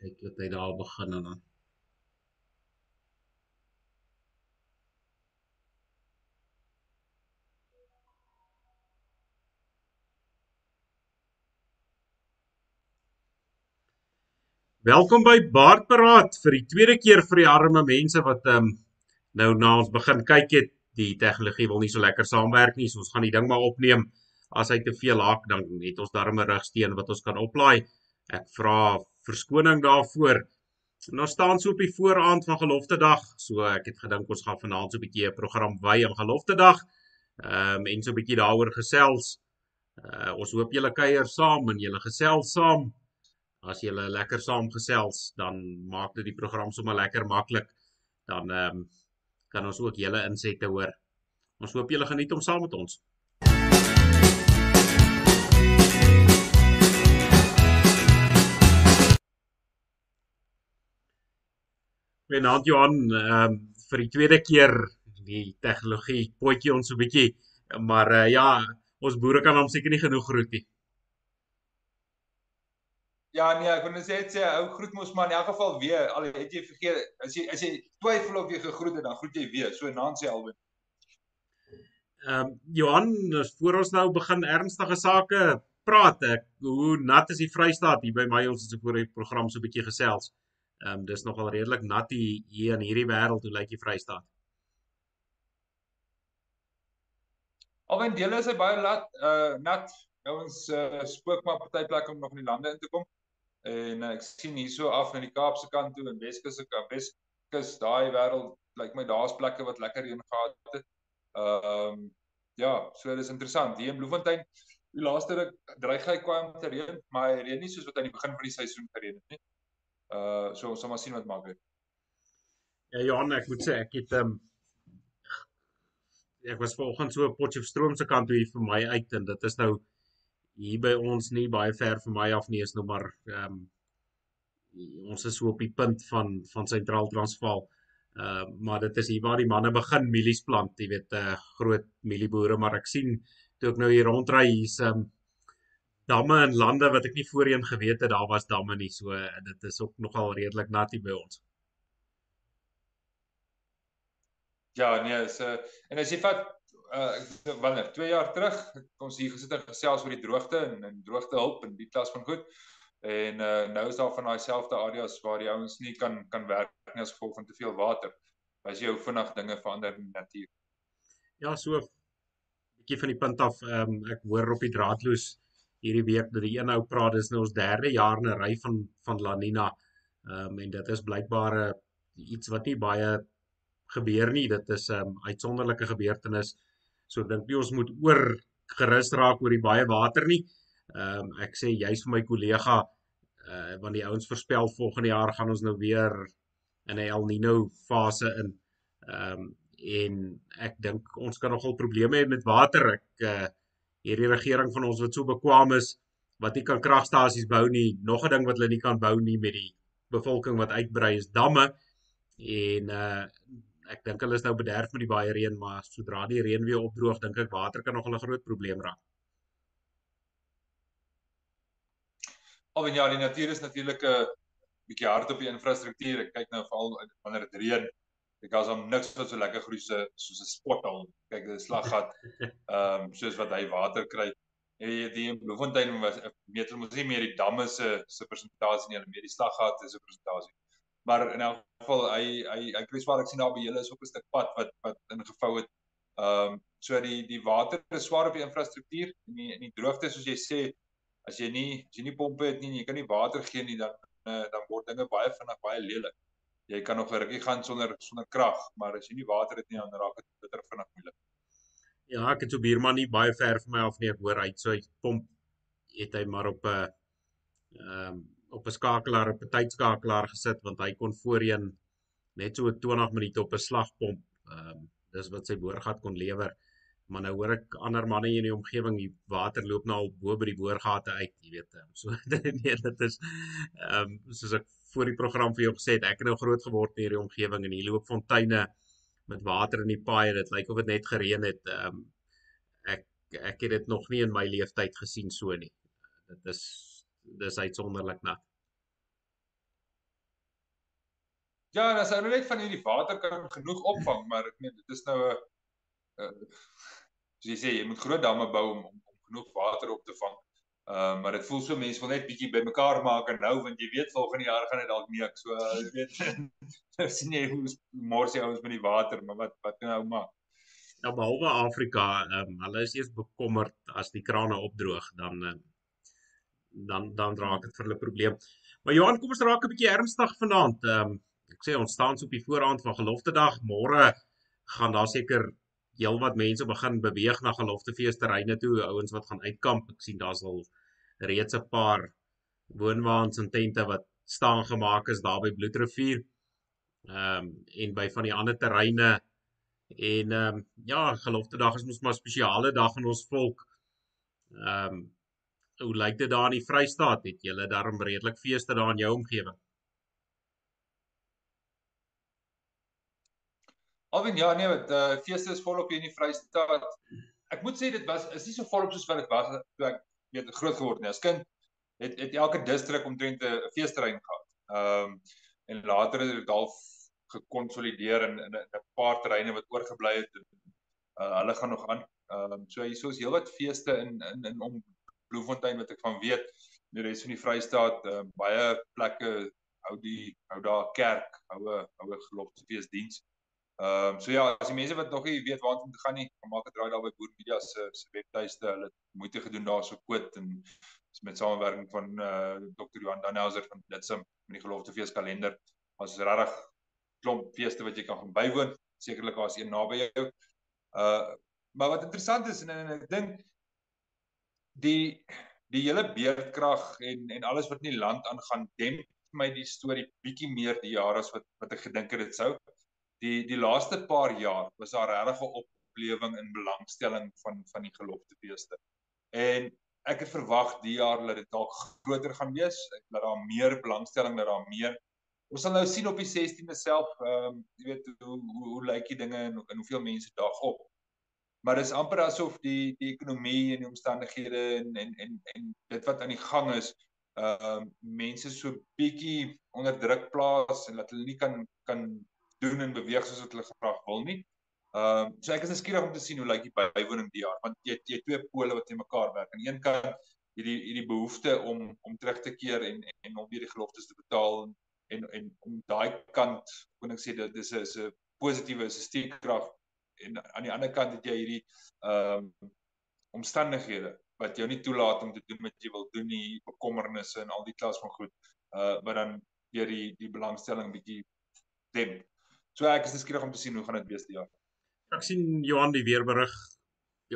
kyk wat hy daar begin en dan Welkom by Baardberaad vir die tweede keer vir die arme mense wat ehm um, nou na ons begin kyk het. Die tegnologie wil nie so lekker saamwerk nie, so ons gaan die ding maar opneem. As hy te veel haak, dan het ons darm 'n rugsteen wat ons kan oplaai. Ek vra verskoning daarvoor. Nou staan so op die vooraand van Geloftedag, so ek het gedink ons gaan vanaand so 'n bietjie 'n program wy aan Geloftedag. Ehm um, en so 'n bietjie daaroor gesels. Uh, ons hoop julle kuier saam en julle gesels saam as jy lekker saamgesels, dan maak dit die program sommer lekker maklik. Dan ehm um, kan ons ook julle insette hoor. Ons hoop julle geniet om saam met ons. Goeienaand Johan, ehm um, vir die tweede keer die tegnologie potjie ons so 'n bietjie, maar uh, ja, ons boere kan hom seker nie genoeg groet nie. Ja nee, ek wil net sê dit sê ou groet mos maar in elk geval weer. Al het jy vergeet as jy as jy twyfel of jy gegroet het, dan groet jy weer. So Nancy Alwyn. Ehm um, Johan, voor ons nou begin ernstige sake praat ek, hoe nat is die Vrystaat hier by my ons het so voor die program so 'n bietjie gesels. Ehm um, dis nogal redelik nat hier, in hierdie wêreld hoe lyk die Vrystaat? Alwen dele is hy baie nat, uh nat. Ons uh, spook maar party plekke om nog in die lande in te kom en uh, ek sien hierso af in die Kaapse kant toe en Weskus se kant Weskus daai wêreld lyk like my daar's plekke wat lekker reën gehad het. Ehm um, ja, so dis interessant. Hier in Bloemfontein die laaste ruk dreig hy kwam te reën, maar hy reën nie soos wat aan die begin van die seisoen gereën het nie. So ons sal maar sien wat maak dit. Ja Johan, ek moet sê ek het ehm um, ek was vanoggend so op Potchefstroom se kant toe hier vir my uit en dit is nou hier by ons nie baie ver van my af nie is nou maar ehm um, ons is so op die punt van van sentraal Transvaal. Uh, maar dit is hier waar die manne begin mielies plant, jy weet, uh, eh, groot mielieboere, maar ek sien toe ek nou hier rondry hier's ehm um, damme en lande wat ek nie voorheen geweet het daar was damme nie. So dit is ook nogal redelik nat hier by ons. Ja, nee, is 'n uh, en as jy vat uh wanneer 2 jaar terug ons hier gesit en gesels oor die droogte en en droogte hulp en die klas van goed. En uh nou is daar van daai selfde areas waar die ouens nie kan kan werk nie as gevolg van te veel water. As jy hoe vinnig dinge verander in die natuur. Ja, so 'n bietjie van die punt af, ehm um, ek hoor op die draadloos hierdie week dat die een ou praat dis nou ons derde jaar in 'n ry van van La Nina. Ehm um, en dit is blykbaar uh, iets wat nie baie gebeur nie. Dit is 'n um, uitsonderlike gebeurtenis. So dink nie ons moet oor gerus raak oor die baie water nie. Ehm um, ek sê juis vir my kollega uh want die ouens voorspel volgende jaar gaan ons nou weer in 'n El Nino fase in. Ehm um, en ek dink ons kan nogal probleme hê met water. Ek uh hierdie regering van ons wat so bekwame is wat nie kan kragstasies bou nie. Nog 'n ding wat hulle nie kan bou nie met die bevolking wat uitbrei is damme. En uh ek dink hulle is nou bederf met die baie reën, maar sodra die reën weer opdroog, dink ek water kan nog 'n groot probleem raak. Alwen ja, die natuur is natuurlik 'n bietjie hard op die infrastruktuur. Ek kyk nou veral wanneer dit reën. Ek gaan hom niks wat so lekker groei so soos 'n spothal. Kyk, dit is slaggat. Ehm um, soos wat hy water kry. En die Bloemfontein was meter mos nie meer die damme se se persentasie nie, hulle meer die slaggat is 'n persentasie maar in elk geval hy hy hy kwesbaar ek sien daar by julle is ook 'n stuk pad wat wat ingevou het. Ehm um, so die die water is swaar op die infrastruktuur en die in die droogte soos jy sê as jy nie as jy nie pompe het nie, jy kan nie water gee nie dan uh, dan word dinge baie vinnig baie lelik. Jy kan nog 'n rukkie gaan sonder sonder krag, maar as jy nie water het nie dan raak dit bitter vinnig moeilik. Ja, ek het so buurman nie baie ver van my af nie, ek hoor hy so hy pomp het hy maar op 'n uh, ehm um, op 'n skakelaar op 'n tydskakelaar gesit want hy kon voorheen net so 20 minute op 'n slagpomp ehm um, dis wat sy boorgat kon lewer maar nou hoor ek ander manne in die omgewing die water loop nou al bo by die boorgate uit jy weet ehm, so nee dit is ehm um, soos ek voor die program vir jou gesê het ek het nou groot geword in hierdie omgewing en hier loop fonteine met water in die paaie dit lyk of dit net gereën het ehm um, ek ek het dit nog nie in my lewe tyd gesien so nie dit is dis uitsonderlik nat. Ja, en as hulle net van hierdie water kan genoeg opvang, maar ek meen dit is nou 'n soos jy sê, jy moet groot damme bou om om, om genoeg water op te vang. Ehm uh, maar dit voel so mense wil net bietjie bymekaar maak en nou want jy weet volgende jaar gaan dit dalk nie ek so jy weet nou sien jy hoe mors jy ons met die water maar wat wat nou maak. Ja behalwe Afrika, ehm um, hulle is eers bekommerd as die krane opdroog dan um, dan dan raak dit vir hulle probleem. Maar Johan, kom ons raak 'n bietjie ernstig vanaand. Ehm um, ek sê ons staan so op die vooraand van geloftedag. Môre gaan daar seker heelwat mense begin beweeg na geloftefeesterreine toe, ouens wat gaan uitkamp. Ek sien daar's al reeds 'n paar woonwaans en tente wat staan gemaak is daar by Bloedrivier. Ehm um, en by van die ander terreine en ehm um, ja, geloftedag is mos maar 'n spesiale dag in ons volk. Ehm um, hoe lyk dit daar in die Vrystaat? Het julle daarom redelik feeste daar in jou omgewing? Alwen ja nee, wat uh, feeste is volop hier in die Vrystaat. Ek moet sê dit was is nie so volop soos wat dit was toe ek weet groot geword nie. As kind het het elke distrik omtrent 'n feesterrein gehad. Ehm um, en later het dit half gekonsolideer in in 'n paar terreine wat oorgebly het. Uh, hulle gaan nog aan. Ehm um, so hier is heelwat feeste in in in om Bloemfontein wat ek van weet. Die res van die Vrystaat, uh, baie plekke hou die hou daar kerk, hou 'n hou 'n geloofsfeesdiens. Ehm um, so ja, as die mense wat nog nie weet waar om te gaan nie, maak 'n draai daar by Boer Media se se webtuiste. Hulle moeite gedoen daar so quote en met samewerking van eh uh, Dr. Johan Danhauser van Blitsum met die geloofsfees kalender. Ons is regtig klomp feeste wat jy kan gaan bywoon. Sekerlik daar's een naby jou. Uh maar wat interessant is en, en ek dink die die hele beerdkrag en en alles wat in die land aangaan demp my die storie bietjie meer die jare as wat wat ek gedink het dit sou die die laaste paar jaar was daar regtig 'n oplewing in belangstelling van van die geloofsfeeste. En ek het verwag die jaar dat dit dalk groter gaan wees, dat daar meer belangstelling, dat daar meer Ons sal nou sien op die 16de self, ehm um, jy weet hoe hoe, hoe lyk die dinge en, en hoeveel mense dag op. Maar dis amper asof die die ekonomie en die omstandighede en en en en dit wat aan die gang is, ehm um, mense so bietjie onder druk plaas en dat hulle nie kan kan doen en beweeg soos wat hulle graag wil nie. Ehm um, so ek is nuuskierig om te sien hoe lyk die bywoning die jaar want jy jy twee pole wat teen mekaar werk. Aan een kant hierdie hierdie behoefte om om terug te keer en en om weer die geloftes te betaal en en, en om daai kant kon ek sê dit is 'n 'n positiewe sisteemkrag en aan die ander kant het jy hierdie ehm um, omstandighede wat jou nie toelaat om te doen wat jy wil doen nie, bekommernisse en al die klas van goed. Uh wat dan deur die die belangstelling bietjie demp. So ek is geskierig om te sien hoe gaan dit wees die jaar. Ek sien Johan die weerberig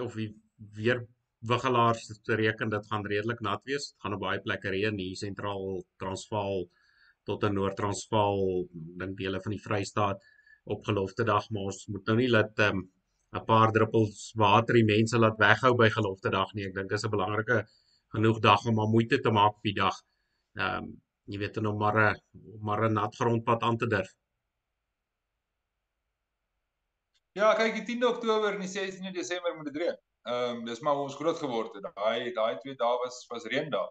of die weer wiggelaars te reken dit gaan redelik nat wees. Dit gaan op baie plekke reën hier sentraal Transvaal tot in Noord-Transvaal, dink dele van die Vrystaat op gelofte dag, maar ons moet nou nie laat ehm, 'n um, paar druppels water die mense laat weghou by gelofte dag nie. Ek dink dis 'n belangrike genoeg dag om maar moeite te maak op die dag. Ehm um, jy weet dan om maar 'n maar 'n nat grondpad aan te durf. Ja, kyk die 10de Oktober en die 16de Desember moet dit reën. Ehm um, dis maar ons groot geword het. Daai daai twee dae was was reën daar.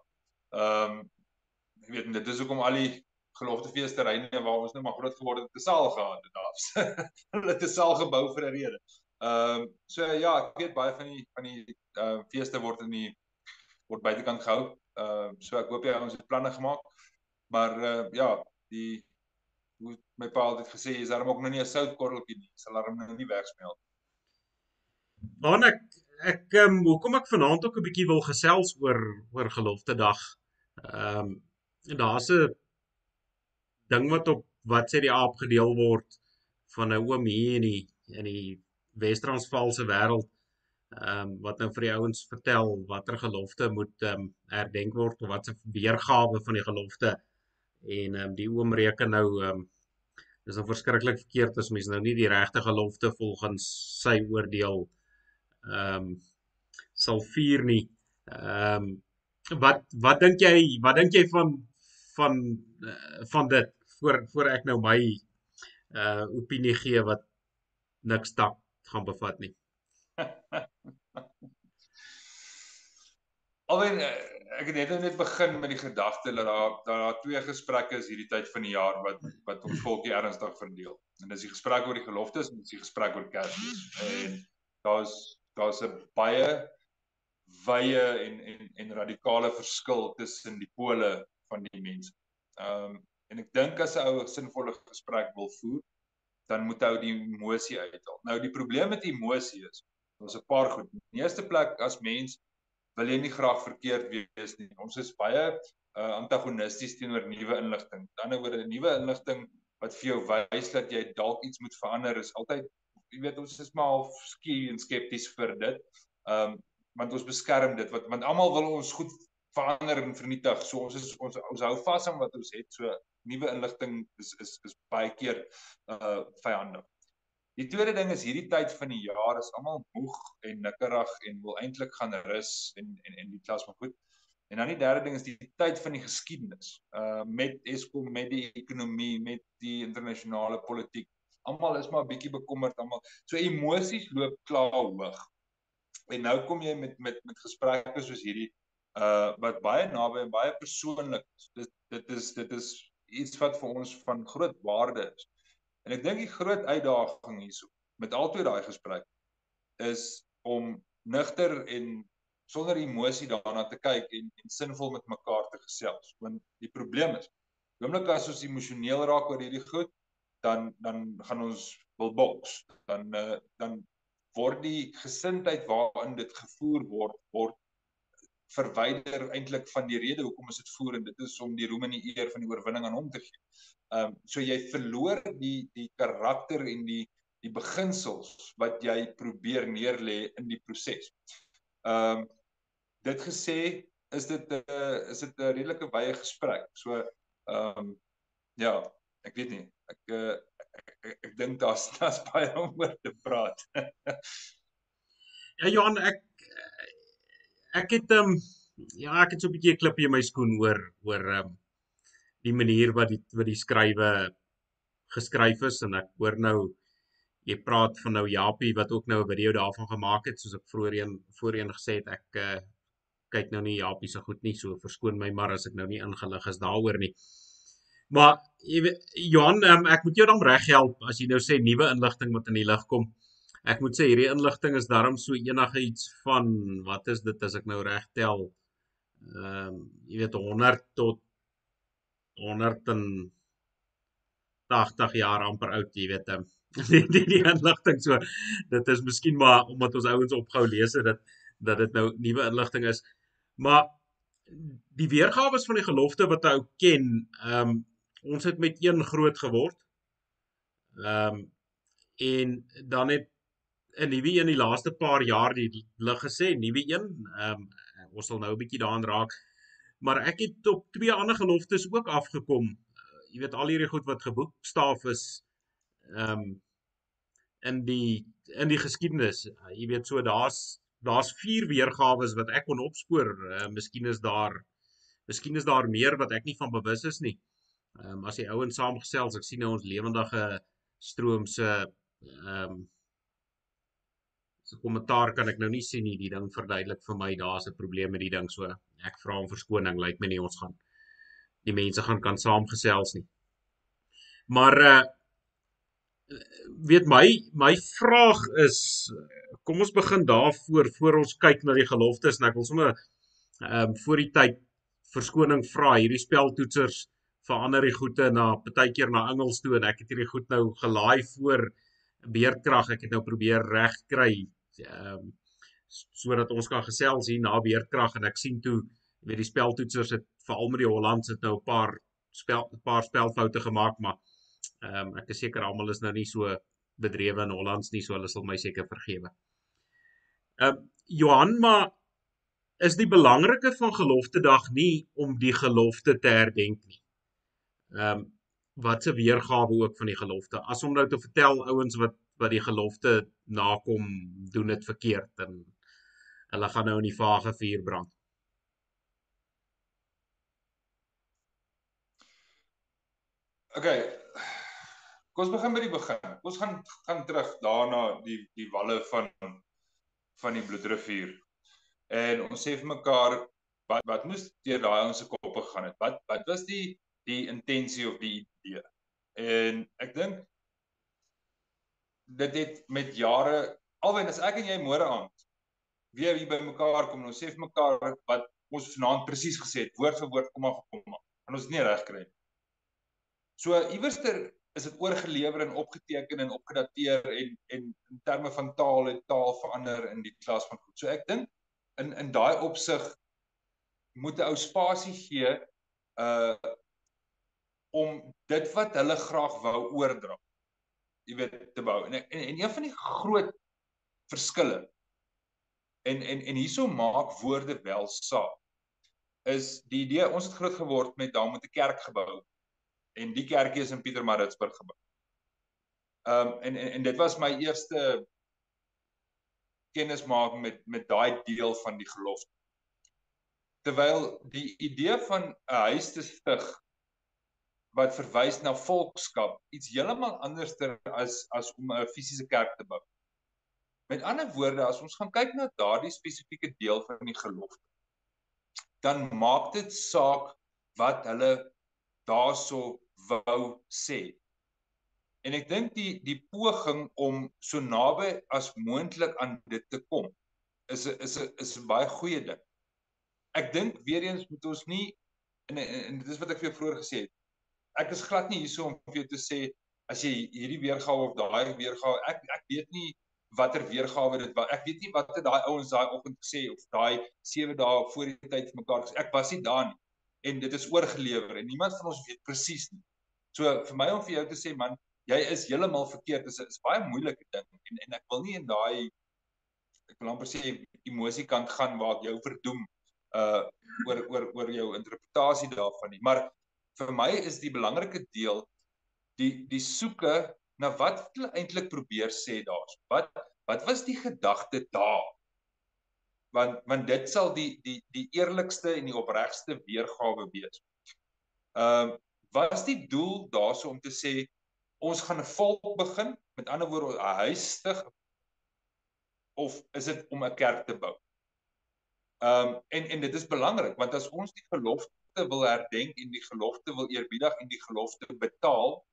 Ehm um, jy weet dit is hoekom al die geloftefeesterreine waar ons nou maar groot geword het, 'n saal gehad het daar. Hulle 'n saal gebou vir 'n rede. Ehm um, so ja, ek weet baie van die van die ehm uh, feeste word in die word buitekant gehou. Ehm uh, so ek hoop jy ons het planne gemaak. Maar uh, ja, die hoe my pa altyd gesê is daarom ook nou nie 'n soutkorreltjie nie, sal daarom nou nie wegsmelt. Dan ek ek ehm um, hoekom ek vanaand ook 'n bietjie wil gesels oor oor gelofte dag. Ehm um, en daar's 'n ding wat op wat sê die aap gedeel word van 'n oom hier in die in die Wes-Transvaalse wêreld ehm um, wat nou vir die ouens vertel watter gelofte moet ehm um, herdenk word of wat se weergawe van die gelofte en ehm um, die oom reken nou ehm um, dis nou verskriklik verkeerd as mens nou nie die regte gelofte volgens sy oordeel ehm um, sal vier nie. Ehm um, wat wat dink jy wat dink jy van van uh, van dit voor voor ek nou my uh opinie gee wat niks tak gaan bevat nie. Alwen ek het net net begin met die gedagte dat daar daar twee gesprekke is hierdie tyd van die jaar wat wat ons volkie ernstig verdeel. En dis die gesprek oor die geloftes en dis die gesprek oor Kersfees. En daar's daar's 'n baie wye en en en radikale verskil tussen die pole van die mense. Ehm um, en ek dink as 'n ou 'n sinvolle gesprek wil voer, dan moet hy die emosie uithaal. Nou die probleem met emosie is, ons 'n paar goed. In die eerste plek as mens wil jy nie graag verkeerd wees nie. Ons is baie uh, antagonisties teenoor nuwe inligting. Aan die ander woorde, nuwe inligting wat vir jou wys dat jy dalk iets moet verander is altyd jy weet ons is maar half skie en skepties vir dit. Ehm um, want ons beskerm dit wat want almal wil ons goed verander en vernietig. So ons is ons ons hou vas aan wat ons het. So nuwe inligting is is is baie keer uh vyandig. Die tweede ding is hierdie tyd van die jaar is almal moeg en nikkerig en wil eintlik gaan rus en en en die klas maar goed. En dan die derde ding is die tyd van die geskiedenis. Uh met Eskom, met die ekonomie, met die internasionale politiek. Almal is maar bietjie bekommerd almal. So emosies loop klaar hoog. En nou kom jy met met met gesprekke soos hierdie uh wat baie naby en baie persoonlik is. Dit dit is dit is iets wat vir ons van groot waarde is. En ek dink die groot uitdaging hierso met albei daai gesprek is om nugter en sonder emosie daarna te kyk en en sinvol met mekaar te gesels. Want die probleem is, oomblik as ons emosioneel raak oor hierdie goed, dan dan gaan ons wil boks. Dan uh, dan word die gesindheid waarin dit gevoer word word verwyder eintlik van die rede hoekom ons dit voer en dit is om die roem en die eer van die oorwinning aan hom te gee. Ehm um, so jy verloor die die karakter en die die beginsels wat jy probeer neerlê in die proses. Ehm um, dit gesê is dit 'n uh, is dit 'n redelike wye gesprek. So ehm um, ja, ek weet nie. Ek uh, ek, ek, ek dink daar's daar's baie om oor te praat. ja Johan, ek ek het ehm um, ja, ek het so 'n bietjie 'n klippie in my skoen oor oor ehm die manier wat die wat die skrywe geskryf is en ek hoor nou jy praat van nou Japie wat ook nou 'n video daarvan gemaak het soos ek voorheen voorheen gesê het ek uh, kyk nou nie Japie se goed nie so verskoon my maar as ek nou nie ingelig is daaroor nie. Maar jy weet Johan um, ek moet jou dan reghelp as jy nou sê nuwe inligting wat in die lig kom ek moet sê hierdie inligting is darm so enige iets van wat is dit as ek nou reg tel ehm um, jy weet 100 tot 180 jaar amper oud jy weet um, die die, die inligting so dit is miskien maar omdat ons ouens opgehou lees het dat dat dit nou nuwe inligting is maar die weergawe van die gelofte wat hy ken ehm um, ons het met een groot geword ehm um, en dan het 'n nuwe een die laaste paar jaar die lig gesê, nuwe een. Ehm um, ons sal nou 'n bietjie daaraan raak. Maar ek het op twee ander geloftes ook afgekom. Uh, jy weet al hierdie goed wat geboekstaaf is ehm um, in die in die geskiedenis. Uh, jy weet so daar's daar's vier weergawe wat ek kon opspoor. Uh, miskien is daar miskien is daar meer wat ek nie van bewus is nie. Ehm um, as die ouens saamgesels, ek sien nou ons lewendige stroom se ehm um, se kommentaar kan ek nou nie sien nie. Die ding verduidelik vir my daar's 'n probleem met die ding so. Ek vra om verskoning. Lyk my nie ons gaan die mense gaan kan saamgesels nie. Maar uh weet my my vraag is kom ons begin daarvoor voor ons kyk na die geloftes en ek wil sommer ehm um, voor die tyd verskoning vra hierdie speltoetsers verander die goeie na partykeer na Engels toe en ek het hierdie goed nou gelaai voor beerdkrag ek het nou probeer regkry ehm um, sodat ons kan gesels hier na weerkrag en ek sien toe weet die speltoetsers het veral met die Hollands het nou 'n paar spel 'n paar spelfoute gemaak maar ehm um, ek is seker almal is nou nie so bedrewe in Hollands nie so hulle sal my seker vergewe. Ehm um, Johan maar is die belangrike van gelofte dag nie om die gelofte te herdenk nie. Ehm um, wat se weergawe ook van die gelofte as om nou te vertel ouens wat wat die gelofte nakom doen dit verkeerd en hulle gaan nou in die vage vuur brand. OK. Kom ons begin by die begin. Ons gaan gaan terug daarna die die walle van van die bloedrivier. En ons sê vir mekaar wat wat moes deur daai ouens se koppe gegaan het? Wat wat was die die intensie of die idee? En ek dink dit het met jare alwen as ek en jy môre aand weer hier by mekaar kom en ons sê vir mekaar wat ons vanaand presies gesê het, woord vir woord, kom maar kom. En ons nie reg kry nie. So iewerster is dit oorgelewer en opgeteken en opgedateer en en in terme van taal en taal verander in die klas van goed. So ek dink in in daai opsig moet 'n ou spasie gee uh om dit wat hulle graag wou oordra. Jy weet te bou. En en, en een van die groot verskille en en en hierso maak woorde wel saak is die idee ons het groot geword met daar moet 'n kerk gebou en die kerkie is in Pietermaritzburg gebou. Ehm um, en, en en dit was my eerste kennismaking met met daai deel van die gelofte. Terwyl die idee van 'n huis te stig wat verwys na volkskap iets heeltemal anderster as as om 'n fisiese kerk te bou. Met ander woorde, as ons gaan kyk na daardie spesifieke deel van die gelofte, dan maak dit saak wat hulle daarso wou sê. En ek dink die die poging om so naby as moontlik aan dit te kom is 'n is 'n is 'n baie goeie ding. Ek dink weer eens moet ons nie en en dit is wat ek vir jou vroeër gesê het. Ek is glad nie hierso om vir jou te sê as jy hierdie weergawe of daai weergawe ek ek weet nie watter weergawe dit was. Ek weet nie wat het daai ouens daai oggend gesê of daai 7 dae voor die tyd vir mekaar gesê. Ek was nie daar nie en dit is oorgelewer en niemand van ons weet presies nie. So vir my om vir jou te sê man, jy is heeltemal verkeerd. Dit is, is baie moeilike ding en en ek wil nie in daai ek wil amper sê emosie kant gaan waar ek jou verdoem uh oor oor oor jou interpretasie daarvan nie. Maar vir my is die belangrike deel die die soeke na wat hulle eintlik probeer sê daar's. Wat wat was die gedagte daar? want want dit sal die die die eerlikste en die opregste weergawe wees. Ehm uh, was die doel daarso om te sê ons gaan 'n volk begin, met ander woorde 'n huis stig of is dit om 'n kerk te bou? Ehm um, en en dit is belangrik want as ons die gelofte wil herdenk en die gelofte wil eerbiedig en die gelofte betaal,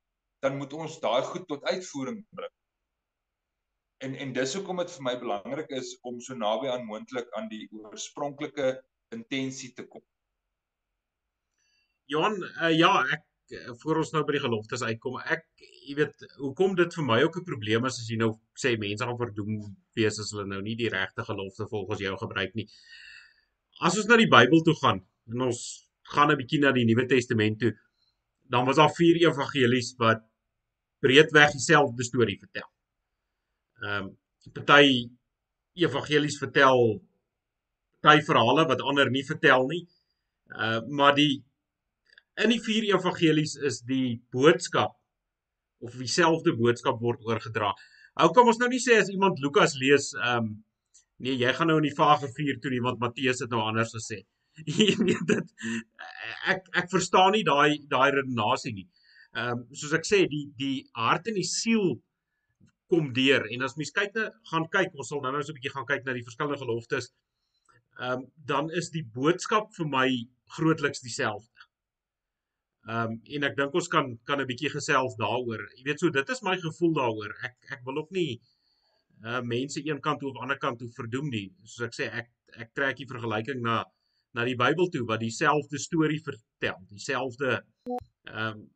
dan moet ons daai goed tot uitvoering bring en en dis hoekom dit vir my belangrik is om so naby aan moontlik aan die oorspronklike intensie te kom. Johan, uh, ja, ek eh, voor ons nou by die geloftes uitkom, ek jy weet, hoekom dit vir my ook 'n probleem is as jy nou sê mense gaan verdoem wees as hulle nou nie die regte gelofte volgens jou gebruik nie. As ons na die Bybel toe gaan en ons gaan 'n bietjie na die Nuwe Testament toe, dan was daar vier evangelies wat breedweg dieselfde storie vertel. Ehm um, party evangelies vertel party verhale wat ander nie vertel nie. Uh maar die in die vier evangelies is die boodskap of dieselfde boodskap word oorgedra. Ou kom ons nou nie sê as iemand Lukas lees ehm um, nee, jy gaan nou in die vage vier toe iemand Matteus het nou anders gesê. Jy weet dit ek ek verstaan nie daai daai redenasie nie. Ehm um, soos ek sê die die hart en die siel kom deur en as mens kyk na gaan kyk ons sal nou nou so 'n bietjie gaan kyk na die verskillende geloftes. Ehm um, dan is die boodskap vir my grootliks dieselfde. Ehm um, en ek dink ons kan kan 'n bietjie gesels daaroor. Jy weet so dit is my gevoel daaroor. Ek ek wil ook nie uh mense een kant toe of ander kant toe verdoem nie. Soos ek sê ek ek trek die vergelyking na na die Bybel toe wat dieselfde storie vertel, dieselfde ehm um,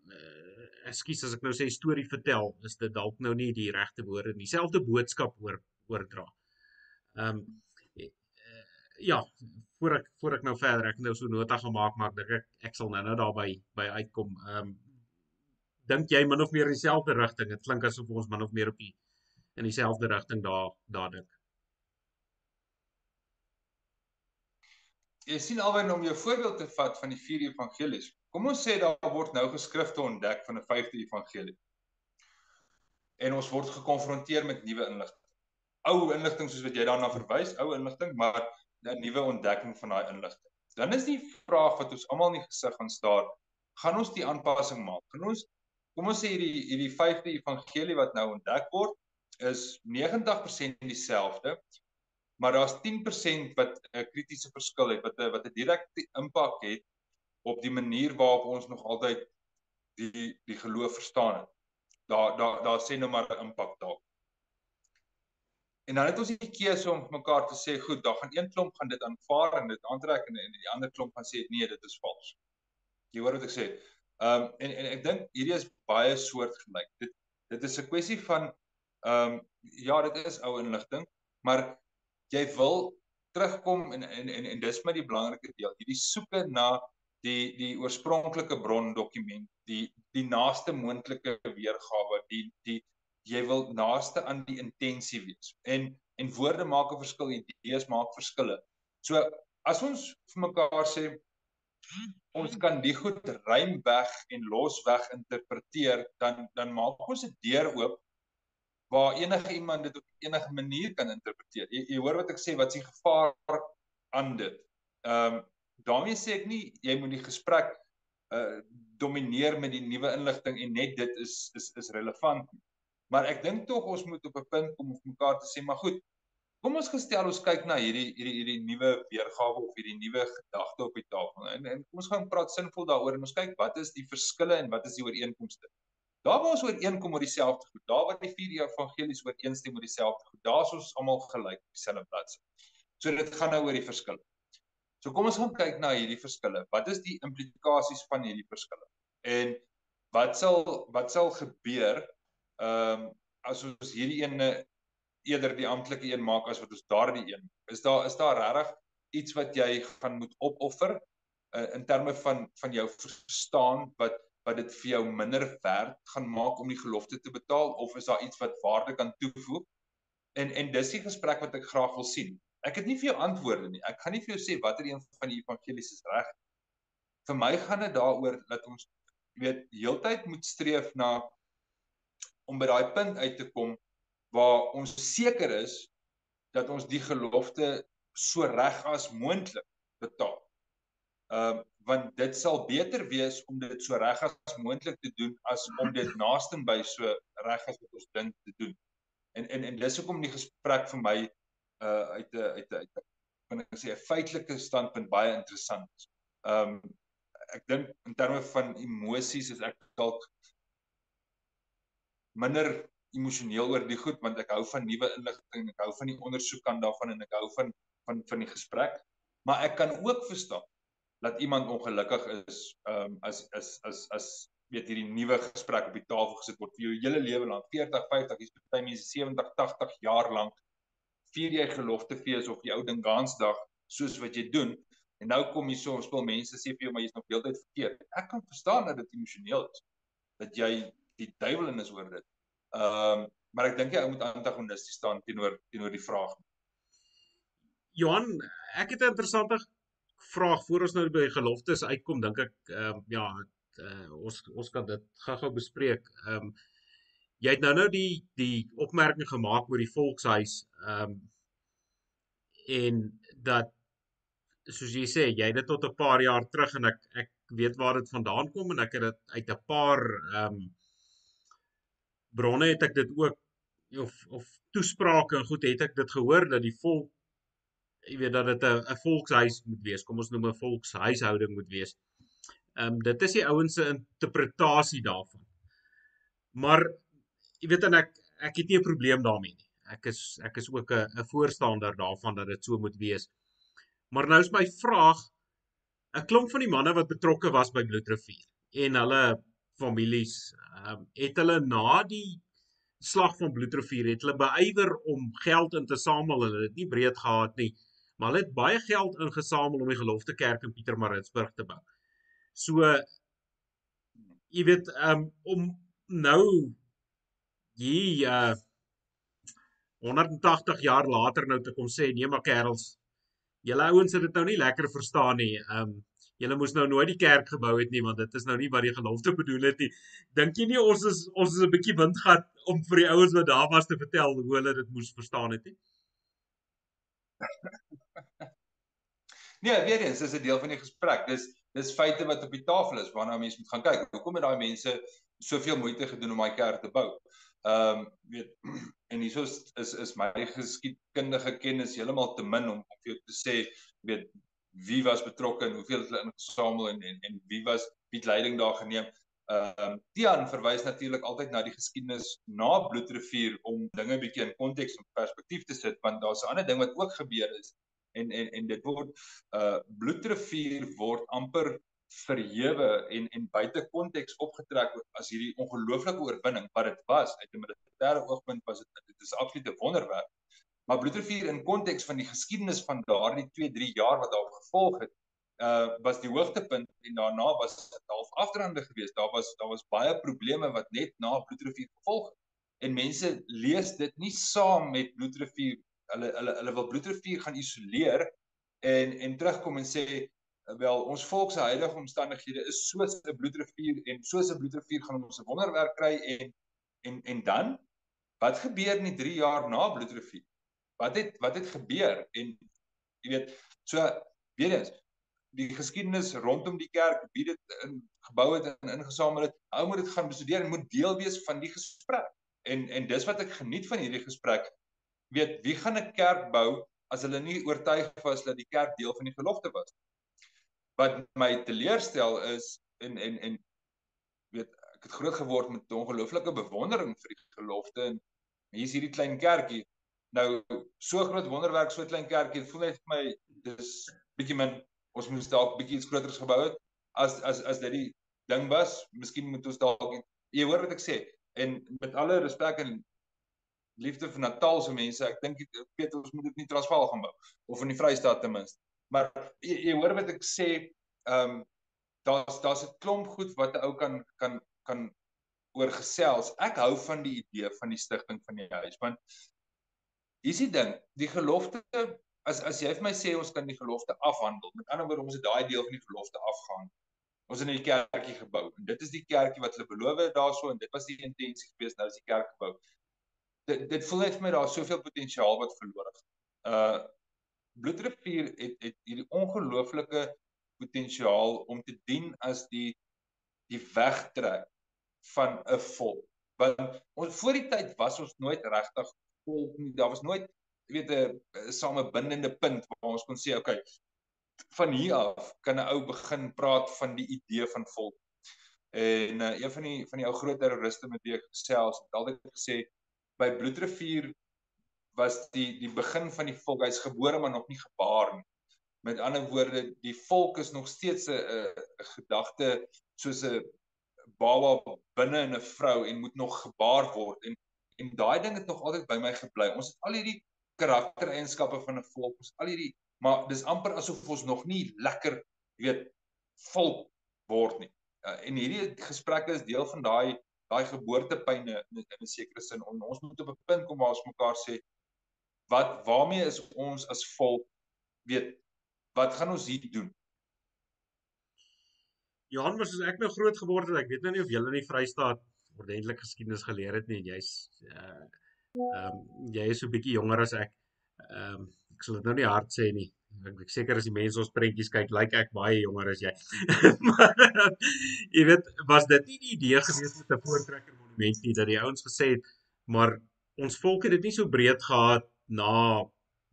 ekskuus as ek nou sê storie vertel, is dit dalk nou nie die regte woorde nie. Dieselfde boodskap oor oordra. Ehm um, ja, voor ek voor ek nou verder ek nou so nota gemaak maar dink ek ek sal nou-nou daarby by uitkom. Ehm um, dink jy min of meer dieselfde rigting? Dit klink asof ons min of meer op die in dieselfde rigting daar daar dink. Jy sien alwen om jou voorbeeld te vat van die vier evangelies. Kom ons sê daar word nou geskrifte ontdek van 'n vyfde evangelie. En ons word gekonfronteer met nuwe inligting. Ou inligting soos wat jy daarna verwys, ou inligting, maar 'n nuwe ontdekking van daai inligting. Dan is die vraag wat ons almal in die gesig gaan staar, gaan ons die aanpassing maak? Gaan ons kom ons sê hierdie hierdie vyfde evangelie wat nou ontdek word is 90% dieselfde. Maar daar's 10% wat 'n kritiese verskil het, wat 'n wat 'n direkte impak het op die manier waarop ons nog altyd die die geloof verstaan het. Daar daar daar sê nou maar 'n impak daar. En dan het ons die keuse om mekaar te sê, goed, daar gaan een klomp gaan dit aanvaar en dit aantrek en, en die ander klomp gaan sê nee, dit is vals. Jy hoor wat ek sê? Ehm um, en en ek dink hierdie is baie soortgelyk. Dit dit is 'n kwessie van ehm um, ja, dit is ou inligting, maar jy wil terugkom en en en, en dis maar die belangrike deel. Hierdie soeke na die die oorspronklike brondokument, die die naaste moontlike weergawe, die die jy wil naaste aan die intensie wees. En en woorde maak 'n verskil, idees maak verskille. So as ons vir mekaar sê ons kan die goed ruim weg en los weg interpreteer, dan dan maak ons 'n deur oop waar enige iemand dit op enige manier kan interpreteer. Jy, jy hoor wat ek sê, wat is die gevaar aan dit? Ehm um, daarmee sê ek nie jy moet die gesprek uh domineer met die nuwe inligting en net dit is is is relevant nie. Maar ek dink tog ons moet op 'n punt kom om mekaar te sê, maar goed. Kom ons gestel ons kyk na hierdie hierdie hierdie nuwe weergawe of hierdie nuwe gedagte op die tafel. En, en kom ons gaan praat sinvol daaroor en ons kyk wat is die verskille en wat is die ooreenkomste. Daar waar ons ooreenkom oor dieselfde goed, daar waar die vier evangelies ooreenstem oor dieselfde goed, daar is ons almal gelyk op dieselfde plek. So dit gaan nou oor die verskille. So kom ons gaan kyk na hierdie verskille. Wat is die implikasies van hierdie verskille? En wat sal wat sal gebeur ehm um, as ons hierdie een eerder die amptelike een maak as wat ons daardie een. Is daar is daar regtig iets wat jy gaan moet opoffer uh, in terme van van jou verstaan wat wat dit vir jou minder werd gaan maak om die gelofte te betaal of is daar iets wat waarde kan toevoeg? En en dis die gesprek wat ek graag wil sien. Ek het nie vir jou antwoorde nie. Ek gaan nie vir jou sê watter een van die evangelies is reg. Vir my gaan dit daaroor dat ons weet heeltyd moet streef na om by daai punt uit te kom waar ons seker is dat ons die gelofte so reg as moontlik betaal. Ehm uh, want dit sal beter wees om dit so reg as moontlik te doen as om dit naaste by so reg as wat ons dink te doen. En en en dis hoekom die gesprek vir my uh uit 'n uit 'n uit 'n kan ek sê 'n feitelike standpunt baie interessant. Ehm um, ek dink in terme van emosies is ek dalk minder emosioneel oor die goed want ek hou van nuwe inligting, ek hou van die ondersoek aan daarvan en ek hou van van van die gesprek. Maar ek kan ook verstaan dat iemand ongelukkig is ehm um, as as as as weet hierdie nuwe gesprek op die tafel gesit word vir jou hele lewe lank 40, 50, dis party mense 70, 80 jaar lank vier jy geloftefees of die ou ding Gansdag soos wat jy doen en nou kom jy so speel mense sê vir jou maar jy's nog heeltyd verkeerd. Ek kan verstaan dat dit emosioneel is dat jy die duiwel in is oor dit. Ehm um, maar ek dink jy ou moet antagonisties staan teenoor teenoor die vraag. Johan, ek het 'n interessante vraag voor ons nou by geloftes uitkom, dink ek ehm um, ja, uh, ons ons kan dit gou-gou bespreek. Ehm um, jy het nou nou die die opmerking gemaak oor die volkshuis ehm um, en dat soos jy sê, jy het dit tot 'n paar jaar terug en ek ek weet waar dit vandaan kom en ek het dit uit 'n paar ehm um, bronne het ek dit ook of of toesprake en goed het ek dit gehoor dat die volk jy weet dat dit 'n 'n volkshuis moet wees. Kom ons noem 'n volkshuishouding moet wees. Ehm um, dit is die ouens se interpretasie daarvan. Maar jy weet en ek ek het nie 'n probleem daarmee nie. Ek is ek is ook 'n 'n voorstander daarvan dat dit so moet wees. Maar nou is my vraag 'n klomp van die manne wat betrokke was by Bloedrivier en hulle families ehm um, het hulle na die slag van Bloedrivier het hulle beywer om geld in te samel. Hulle het nie breed gehad nie, maar hulle het baie geld ingesamel om die gelofte kerk in Pietermaritzburg te bou. So jy weet ehm um, om nou hier uh 180 jaar later nou te kom sê nee maar kerels julle ouens het dit nou nie lekker verstaan nie. Ehm um, julle moes nou nooit die kerk gebou het nie want dit is nou nie wat die gelofte bedoel het nie. Dink jy nie ons is ons is 'n bietjie windgat om vir die ouens wat daar was te vertel hoe hulle dit moes verstaan het nie? Nee, weer eens, dis 'n deel van die gesprek. Dis dis feite wat op die tafel is waarna mense moet gaan kyk. Hoekom het daai mense soveel moeite gedoen om daai kerk te bou? Ehm um, weet en hieso is, is is my geskiedkundige kennis heeltemal te min om om vir jou te sê weet wie was betrokke en hoeveel het hulle ingesamel en en en wie was wie het leiding daar geneem. Ehm um, Tian verwys natuurlik altyd na die geskiedenis na Bloedrivier om dinge bietjie in konteks en perspektief te sit want daar's 'n ander ding wat ook gebeur is en en en dit word uh Bloedrivier word amper verhewe en en buite konteks opgetrek as hierdie ongelooflike oorwinning wat dit was. Uit 'n militêre oogpunt was dit dit is absoluut 'n wonderwerk. Maar Bloedrivier in konteks van die geskiedenis van daardie 2-3 jaar wat daarop gevolg het, uh was die hoogtepunt en daarna was dit half afdraande geweest. Daar was daar was baie probleme wat net na Bloedrivier gevolg het. En mense lees dit nie saam met Bloedrivier. Hulle hulle hulle wil Bloedrivier gaan isoleer en en terugkom en sê wel ons volk se huidige omstandighede is soos 'n bloedrivier en soos 'n bloedrivier gaan ons 'n wonderwerk kry en en en dan wat gebeur in die 3 jaar na bloedrivier wat het wat het gebeur en jy weet so weer eens die geskiedenis rondom die kerk wie dit in gebou het en ingesamel het ou moet dit gaan bestudeer en moet deel wees van die gesprek. En en dis wat ek geniet van hierdie gesprek. Weet wie gaan 'n kerk bou as hulle nie oortuig was dat die kerk deel van die gelofte was? Wat my teleurstel is en en en weet ek het groot geword met 'n ongelooflike bewondering vir die gelofte en hier's hierdie klein kerkie. Nou so groot wonderwerk so klein kerkie, voel net vir my dis bietjie min. Ons moes dalk bietjie iets groters gebou het as as as dit die ding was. Miskien moet ons dalk jy hoor wat ek sê en met alle respek en liefde vir Natal se mense, ek dink weet ons moet dit nie Transvaal gaan bou of in die Vrystaat ten minste. Maar jy, jy hoor wat ek sê, ehm um, daar's daar's 'n klomp goed wat 'n ou kan kan kan oorgesels. Ek hou van die idee van die stigting van die huis want Hier's die ding, die gelofte as as jy vir my sê ons kan die gelofte afhandel. Met ander woorde, ons het daai deel van die gelofte afgegaan. Ons het 'n kerkie gebou en dit is die kerkie wat hulle beloof het daarso en dit was die intensie gewees nou is die kerk gebou. Dit dit voel net vir my daar soveel potensiaal wat verlore gaan. Uh Bloedrivier het het hierdie ongelooflike potensiaal om te dien as die die wegtrek van 'n volk. Want ons voor die tyd was ons nooit regtig volk nie. Daar was nooit weet 'n samebindende punt waar ons kon sê okay, van hier af kan 'n ou begin praat van die idee van volk. En uh, een van die van die ou groot terroriste met wie ek gesels het altyd gesê by Bloedrivier was die die begin van die volk. Hy's gebore maar nog nie gebaar nie. Met ander woorde, die volk is nog steeds 'n 'n gedagte soos 'n baba binne in 'n vrou en moet nog gebaar word en En daai ding het nog altyd by my gebly. Ons het al hierdie karaktereienskappe van 'n volk, ons al hierdie maar dis amper asof ons nog nie lekker weet volk word nie. Uh, en hierdie gesprekke is deel van daai daai geboortepyne in, in 'n sekere sin. On, ons moet op 'n punt kom waar ons mekaar sê wat waarmee is ons as volk weet wat gaan ons hier doen? Johan, mos as ek nou groot geword het, ek weet nou nie of julle in die Vrystaat ordentlik geskiedenis geleer het nie en jy's uh ehm um, jy is so bietjie jonger as ek. Ehm um, ek sal dit nou nie hard sê nie. Ek ek seker as die mense ons prentjies kyk, lyk like ek baie jonger as jy. maar jy weet, was dit nie die idee gewees met 'n voortrekker monument nie dat die ouens gesê het, maar ons volk het dit nie so breed gehad na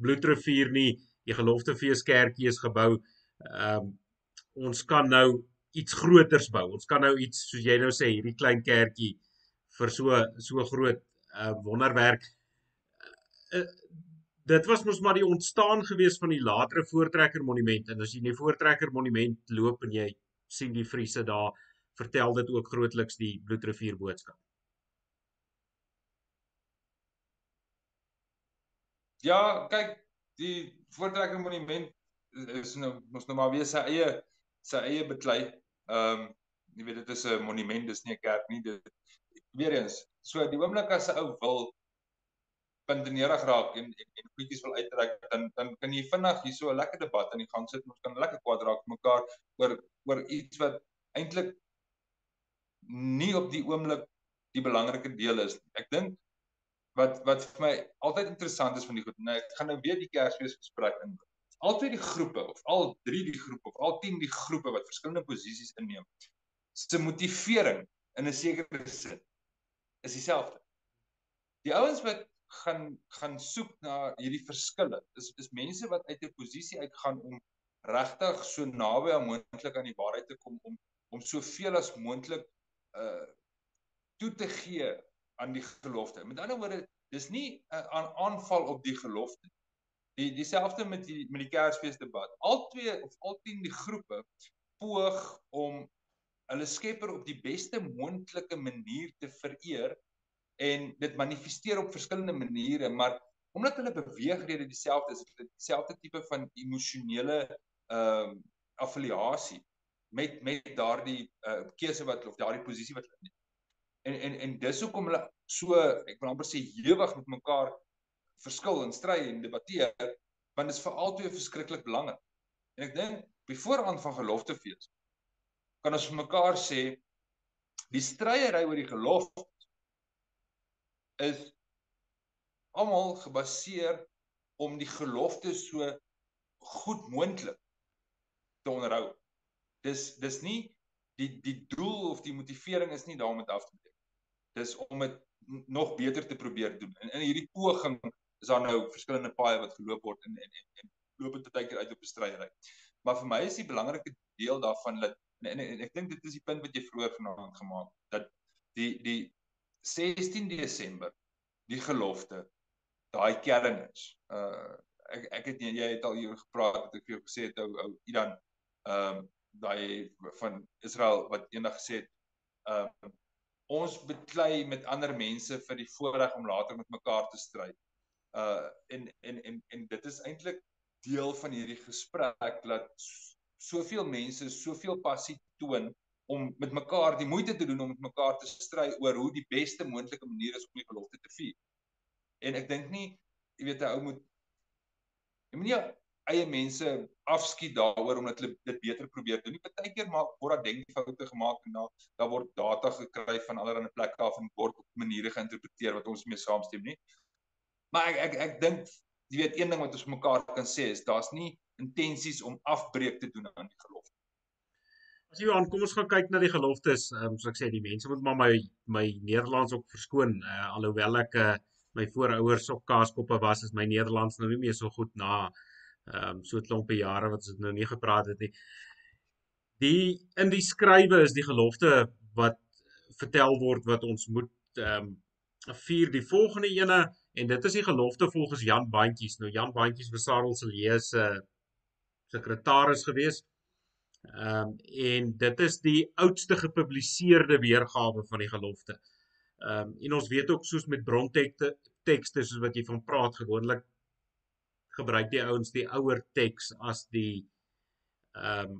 Bloedrivier nie. Die geloftefees kerkie is gebou. Ehm um, ons kan nou iets groters bou. Ons kan nou iets soos jy nou sê, hierdie klein kerkie vir so so groot uh, wonderwerk. Uh, dit was mos maar die ontstaan gewees van die latere voortrekker monument en as jy in die voortrekker monument loop en jy sien die friese daar, vertel dit ook grootliks die Bloedrivier boodskap. Ja, kyk, die voortrekker monument is nou mos nou maar weer sy eie sy eie beklei Ehm um, jy weet dit is 'n monument, dis nie 'n kerk nie. Dit weer eens, so die oomblik as 'n ou wil puntenerig raak en en, en goedjies wil uittrek, dan dan kan jy vinnig hier so 'n lekker debat aan die gang sit. Ons kan lekker kwaad raak mekaar oor oor iets wat eintlik nie op die oomblik die belangrike deel is. Ek dink wat wat vir my altyd interessant is van die goed, nou ek gaan nou weer die Kersfees gesprek in al twee die groepe of al drie die groepe of al 10 die groepe wat verskillende posisies inneem se motivering in 'n sekere sin is dieselfde. Die ouens wat gaan gaan soek na hierdie verskille. Is is mense wat uit 'n posisie uitgaan om regtig so naby aan moontlik aan die waarheid te kom om om soveel as moontlik uh toe te gee aan die gelofte. Met ander woorde, dis nie 'n uh, aan aanval op die gelofte. Die dieselfde met die met die Kersfees debat. Al twee of al 10 die groepe poog om hulle Skepper op die beste moontlike manier te vereer en dit manifesteer op verskillende maniere, maar omdat hulle beweegrede dieselfde is, dieselfde tipe van emosionele ehm uh, affiliasie met met daardie uh, keuse wat of daardie posisie wat hulle neem. En en en dis hoekom hulle so ek wil amper sê ewig met mekaar verskil en stry en debatteer want dit is vir albei verskriklik belangrik. En ek dink bevooraan van geloftefees kan ons vir mekaar sê die stryery oor die gelofte is almal gebaseer om die gelofte so goed moontlik te onderhou. Dis dis nie die die doel of die motivering is nie daarom dit af te breek. Dis om dit nog beter te probeer doen. En in hierdie poging is daar nou verskillende paaie wat geloop word en en, en loop dit baie keer uit op 'n stryery. Maar vir my is die belangrike deel daarvan dat en, en, en ek dink dit is die punt wat jy vroeër vanaand gemaak dat die die 16 Desember die gelofte daai kern is. Uh ek ek het jy het al hier gepraat het ek vir jou gesê het ou ou Idan ehm um, daai van Israel wat eendag gesê het ehm um, ons beklei met ander mense vir die voorreg om later met mekaar te stry. Uh en en en en dit is eintlik deel van hierdie gesprek dat soveel mense soveel passie toon om met mekaar die moeite te doen om met mekaar te stry oor hoe die beste moontlike manier is om die gelofte te vier. En ek dink nie, jy weet 'n ou moet jy moet nie eie mense afskiet daaroor omdat hulle dit beter probeer doen. Nie partykeer maak word daar denkfoute gemaak en dan daar word data gekry van allerlei plekke af en word op maniere geïnterpreteer wat ons mee saamstem nie. Maar ek ek ek dink jy weet een ding wat ons mekaar kan sê is daar's nie intensies om afbreek te doen aan die gelofte. As jy aan kom ons gaan kyk na die geloftes, um, soos ek sê die mense moet maar my my Nederlands ook verskoon uh, alhoewel ek uh, my voorouers op kaaskoppe was is my Nederlands nou nie meer so goed na ehm um, so 'n klompie jare wat ons nou nie gepraat het nie. Die in die skrywe is die gelofte wat vertel word wat ons moet ehm um, vier die volgende ene en dit is die gelofte volgens Jan Bandjies. Nou Jan Bandjies was Sarel se lees uh, sekretaris geweest Ehm um, en dit is die oudste gepubliseerde weergawe van die gelofte. Ehm um, en ons weet ook soos met brontekste tekste soos wat jy van praat gewoonlik gebruik die ouens die ouer teks as die ehm um,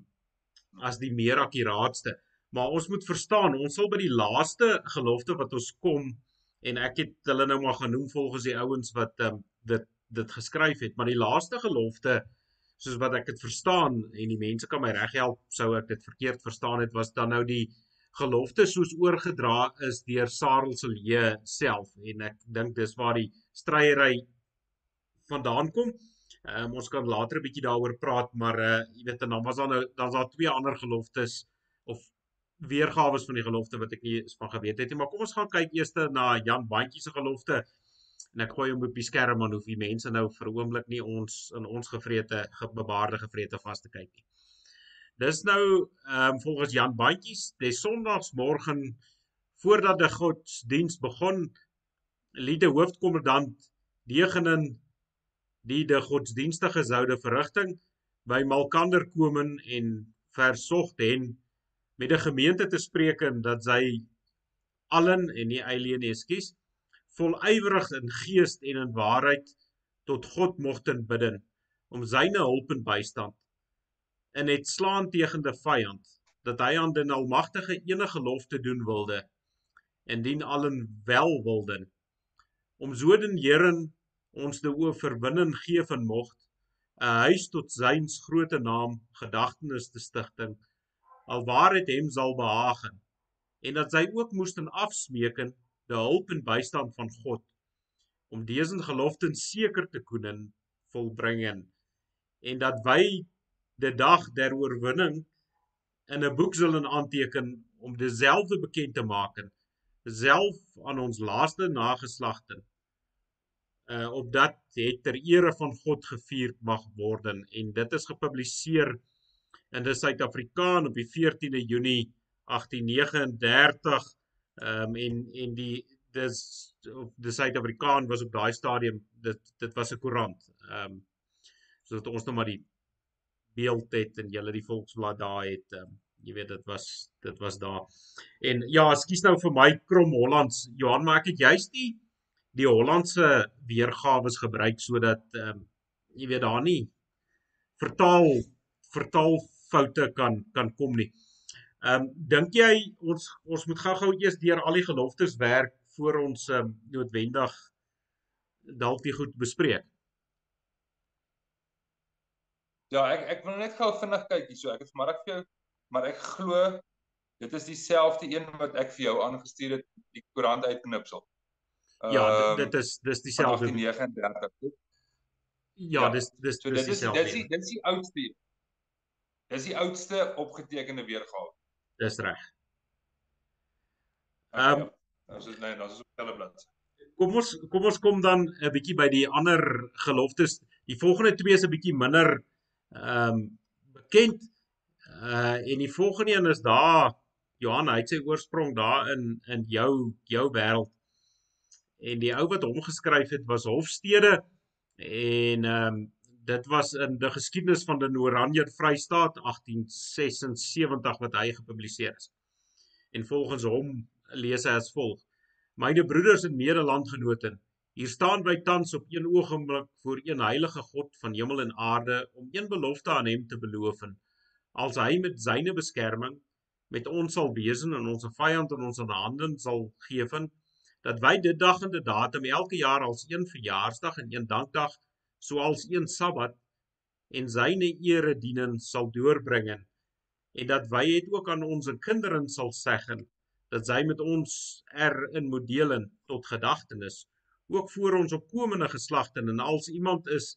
as die meer akkuraatste. Maar ons moet verstaan, ons sal by die laaste gelofte wat ons kom en ek het hulle nou maar genoem volgens die ouens wat ehm um, dit dit geskryf het, maar die laaste gelofte soos wat ek dit verstaan en die mense kan my reghelp sou ek dit verkeerd verstaan het was dan nou die gelofte soos oorgedra is deur Sarel se leë self en ek dink dis waar die stryery vandaan kom. Um, ons kan later 'n bietjie daaroor praat maar uh, jy weet dan was daar nou dan's daar twee ander geloftes of weergawe van die gelofte wat ek nie van geweet het nie maar kom ons gaan kyk eers na Jan Bandjie se gelofte en ek gooi hom op die skerm aan hoef die mense nou vir 'n oomblik nie ons in ons gevrete bebaarde gevrete vas te kyk nie. Dis nou ehm um, volgens Jan Bandjies, die Sondagsmorgen voordat die godsdiens begin, liet die hoofkommandant Degenen die die godsdienstige soude verrigting by Malkander kom en versocht hen met die gemeente te spreek en dat sy allen en nie eileen ekskuus voluiwerig in gees en in waarheid tot God mogten bidden om syne hulp en bystand. En het slaan tegen die vyand dat hy aan die almagtige enige lof te doen wilde en dien allen wel wilden. Om so den Here ons die oorwinning gee van mocht 'n huis tot syns groote naam gedagtenis te stigting alwaar dit hem sal behagen en dat sy ook moesten afsmeeken die hulp en bystand van God om dese geloften seker te koenen volbringen en dat wy die dag der oorwinning in 'n boek zullen aanteken om dieselfde bekend te maak self aan ons laaste nageslagte uh op dat het ter ere van God gevier mag word en dit is gepubliseer in die Suid-Afrikaan op die 14de Junie 1839 ehm um, en en die dis of die Suid-Afrikaan was op daai stadium dit dit was 'n koerant. Ehm um, sodat ons nou maar die beeld het en julle die volksblad daar het ehm um, jy weet dit was dit was daar. En ja, ekskuus nou vir my krom Hollands Johan, maar ek het juist die die Hollandse weergawe gebruik sodat ehm um, jy weet daar nie vertaal vertaal foute kan kan kom nie. Ehm um, dink jy ons ons moet gou-gou eers deur al die geloftes werk voor ons ehm um, noodwendig dalk die goed bespreek? Ja, ek ek wil net gou vinnig kyk hierso. Ek het vanoggend vir jou maar ek glo dit is dieselfde een wat ek vir jou aangestuur het die koerant uitknipsel. Ja, um, dit is dis dieselfde 1939. Ja, dis dis so dis dieselfde. Dis dis die oudste. Dis die oudste opgetekende weergawe. Dis reg. Ehm ons is nee, ons is op hulle blad. Kom ons kom ons kom dan 'n bietjie by die ander geloftes. Die volgende twee is 'n bietjie minder ehm um, bekend. Uh en die volgende een is daar Johan, hy het sy oorsprong daar in in jou jou wêreld. En die ou wat hom geskryf het was Hofstede en ehm um, dit was in die geskiedenis van die Oranje Vrystaat 1876 wat hy gepubliseer is. En volgens hom lees hy as volg: Myne broeders en medelandgenote, hier staan by tans op een oogenblik voor een heilige God van hemel en aarde om een belofte aan hom te beloof en als hy met syne beskerming met ons sal wees en ons vyand in ons hande sal gee van dat wy dit dag en dit datum elke jaar as een verjaarsdag en een dankdag soals een Sabbat en syne erediening sal deurbring en dat wy het ook aan ons kinders sal sê dat sy met ons er in moet deel tot gedagtenis ook voor ons opkomende geslagte en als iemand is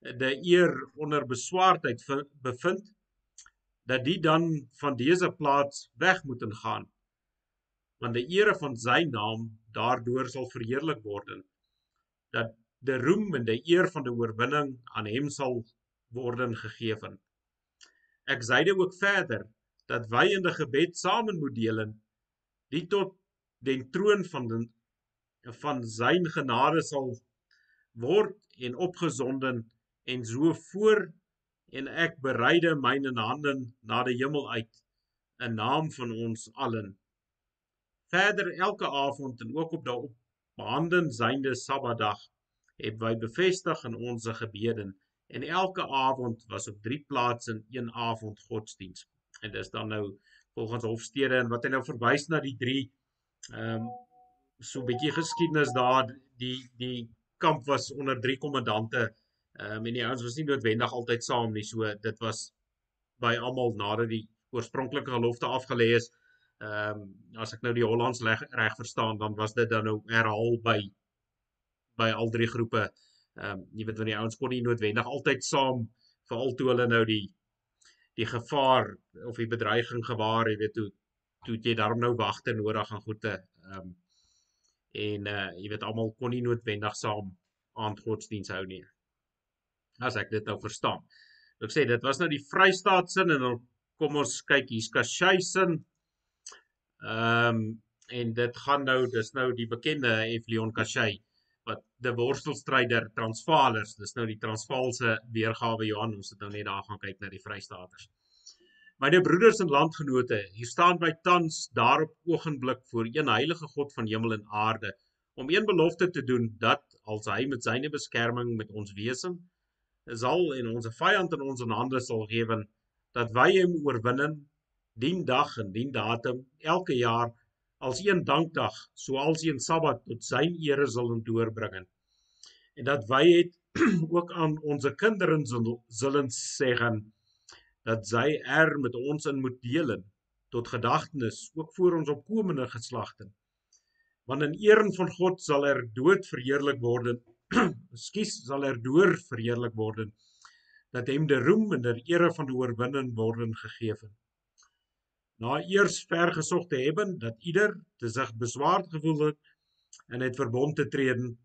de eer onder beswaardheid bevind dat die dan van dese plaas weg moet gaan. Want die ere van sy naam daardeur sal verheerlik word dat die roem en die eer van die oorwinning aan hom sal worden gegee van. Ek sêde ook verder dat wy in die gebed saam moet deel en die tot den troon van den van sy genade sal word en opgezonden en so voor en ek bereide myne hande na die hemel uit in naam van ons allen. Verder elke aand en ook op daardie behandel synde Sabbatdag het wy bevestig in ons gebede en elke aand was op drie plase in een aand godsdiens. En dis dan nou volgens Hofstede en wat hy nou verwys na die drie ehm um, so 'n bietjie geskiedenis daar die die kamp was onder drie kommandante ehm um, en die ouens was nie noodwendig altyd saam nie. So dit was by almal nadat die oorspronklike gelofte afgelê is. Ehm um, as ek nou die Hollands reg verstaan, dan was dit dan nou herhaal by by al drie groepe. Ehm um, jy weet wanneer die ouens kon nie noodwendig altyd saam veral toe hulle nou die die gevaar of die bedreiging gewaar, jy weet toe toe jy daarom nou wagte nodig aan goede. Ehm um, en uh jy weet almal kon nie noodwendig saam aand godsdiens hou nie. As ek dit nou verstaan. Ek sê dit was nou die Vrystaat sin en dan kom ons kyk hier's Kashai sin. Ehm um, en dit gaan nou dis nou die bekende Eflion Kashai wat die worstelstryder Transvaalers, dis nou die Transvaalse weergawe Johan, ons het nou net daar gaan kyk na die Vrystaaters. Myne broeders en landgenote, hier staan by tans daarop oogenblik voor een heilige God van hemel en aarde om een belofte te doen dat als hy met syne beskerming met ons wesem sal en ons vyand in ons hande sal gee dat wy hom oorwinning dien dag en dien datum elke jaar als een dankdag soals een Sabbat tot sy ere sal doorbring. En dat wy het ook aan ons kinders zullen zeggen dat sy er met ons in moet deel tot gedagtenis ook voor ons opkomende geslagte. Want in eer van God sal er dood verheerlik word. Skus sal er deur verheerlik word dat hem die roem en die ere van die oorwinning word gegee na eers ver gesog te hebben dat ieder te sig beswaard gevoel het en het verbond te treden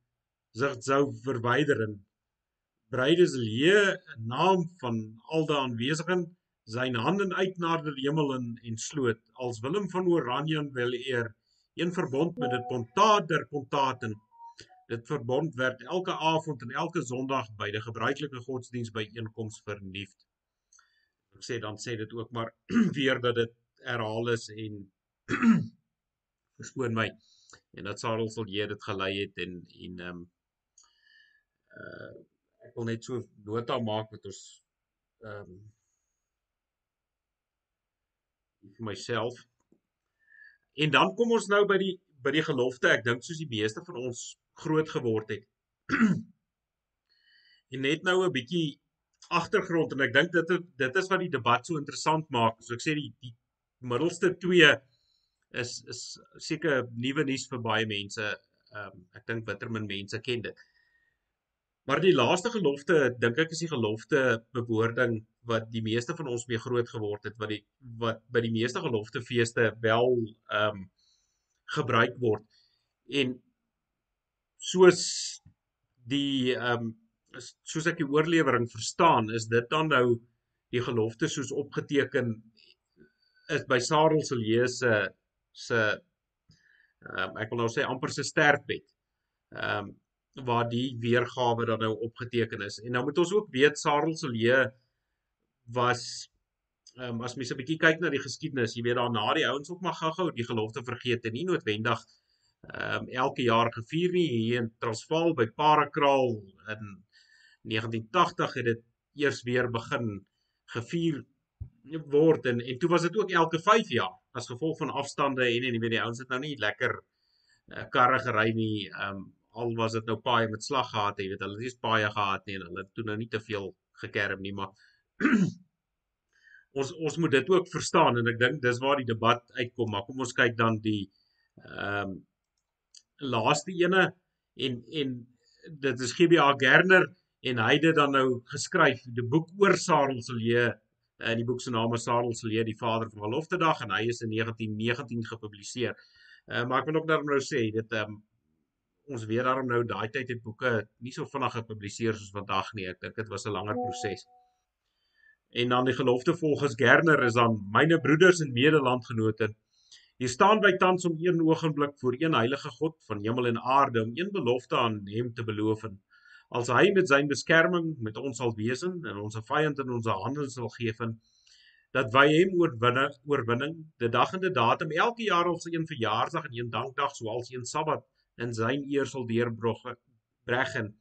sig sou verwyder en Bruide se leë naam van al die aanwesigen zijn handen uit naar de hemel en, en sloot als Willem van Oranje wil eer een verbond met het pontaat der pontaten. Dit verbond werd elke avond en elke sondag by die gebruikelike godsdiens byeenkoms vernuif ek sê dan sê dit ook maar weer dat dit herhaal is en verskoon my en dat Sarel sal jy dit gelei het en en ehm um, uh ek wil net so nota maak met ons ehm um, vir myself. En dan kom ons nou by die by die gelofte. Ek dink soos die meeste van ons groot geword het. en net nou 'n bietjie agtergrond en ek dink dit dit is wat die debat so interessant maak. So ek sê die die middelste twee is is seker nuwe nuus vir baie mense. Ehm um, ek dink bitter min mense ken dit. Maar die laaste gelofte, dink ek is die gelofte bewoording wat die meeste van ons mee groot geword het wat die wat by die meeste gelofte feeste wel ehm um, gebruik word. En soos die ehm um, soos ek die oorlewering verstaan, is dit dan nou die gelofte soos opgeteken is by Sarel se leese se um, ek wil nou sê amper se sterfbed. Ehm um, waar die weergawe dan nou opgeteken is. En nou moet ons ook weet Sarel se leë was ehm um, as mens 'n bietjie kyk na die geskiedenis, jy weet daarna die ouens ook maar gou-gou die gelofte vergeet en nie noodwendig ehm um, elke jaar gevier nie hier in Transvaal by Parakraal in 1980 het dit eers weer begin gevier word en en toe was dit ook elke 5 jaar as gevolg van afstande en en jy weet die ouens het nou nie lekker uh, karre gery nie ehm um, al was dit nou paai met slag gehad, jy weet, hulle het nie paai gehad nie en hulle het toe nou nie te veel gekerm nie, maar ons ons moet dit ook verstaan en ek dink dis waar die debat uitkom, maar kom ons kyk dan die ehm um, laaste ene en en dit is GBA Gerner en hy het dit dan nou geskryf, die boek oor Sarel se lewe in die boek se naam is Sarel se lewe, die vader van Gelofte Dag en hy is in 1919 gepubliseer. Uh, maar ek wil ook daarom nou sê dit ehm um, ons weet daarom nou daai tyd het boeke nie so vinnig gepubliseer soos vandag nie. Ek dink dit was 'n langer proses. En dan die gelofte volgens Gerner is dan myne broeders en medelandgenote. Hier staan by tans om een oogenblik voor een heilige God van hemel en aarde om een belofte aan hom te beloof en as hy met sy beskerming met ons sal wees en ons vyand in ons hande sal gee van dat wy hom oorwinning oorwinning die dag en die datum elke jaar op sy een verjaarsdag en een dankdag soals een sabbat in sy eer sal deurbreggen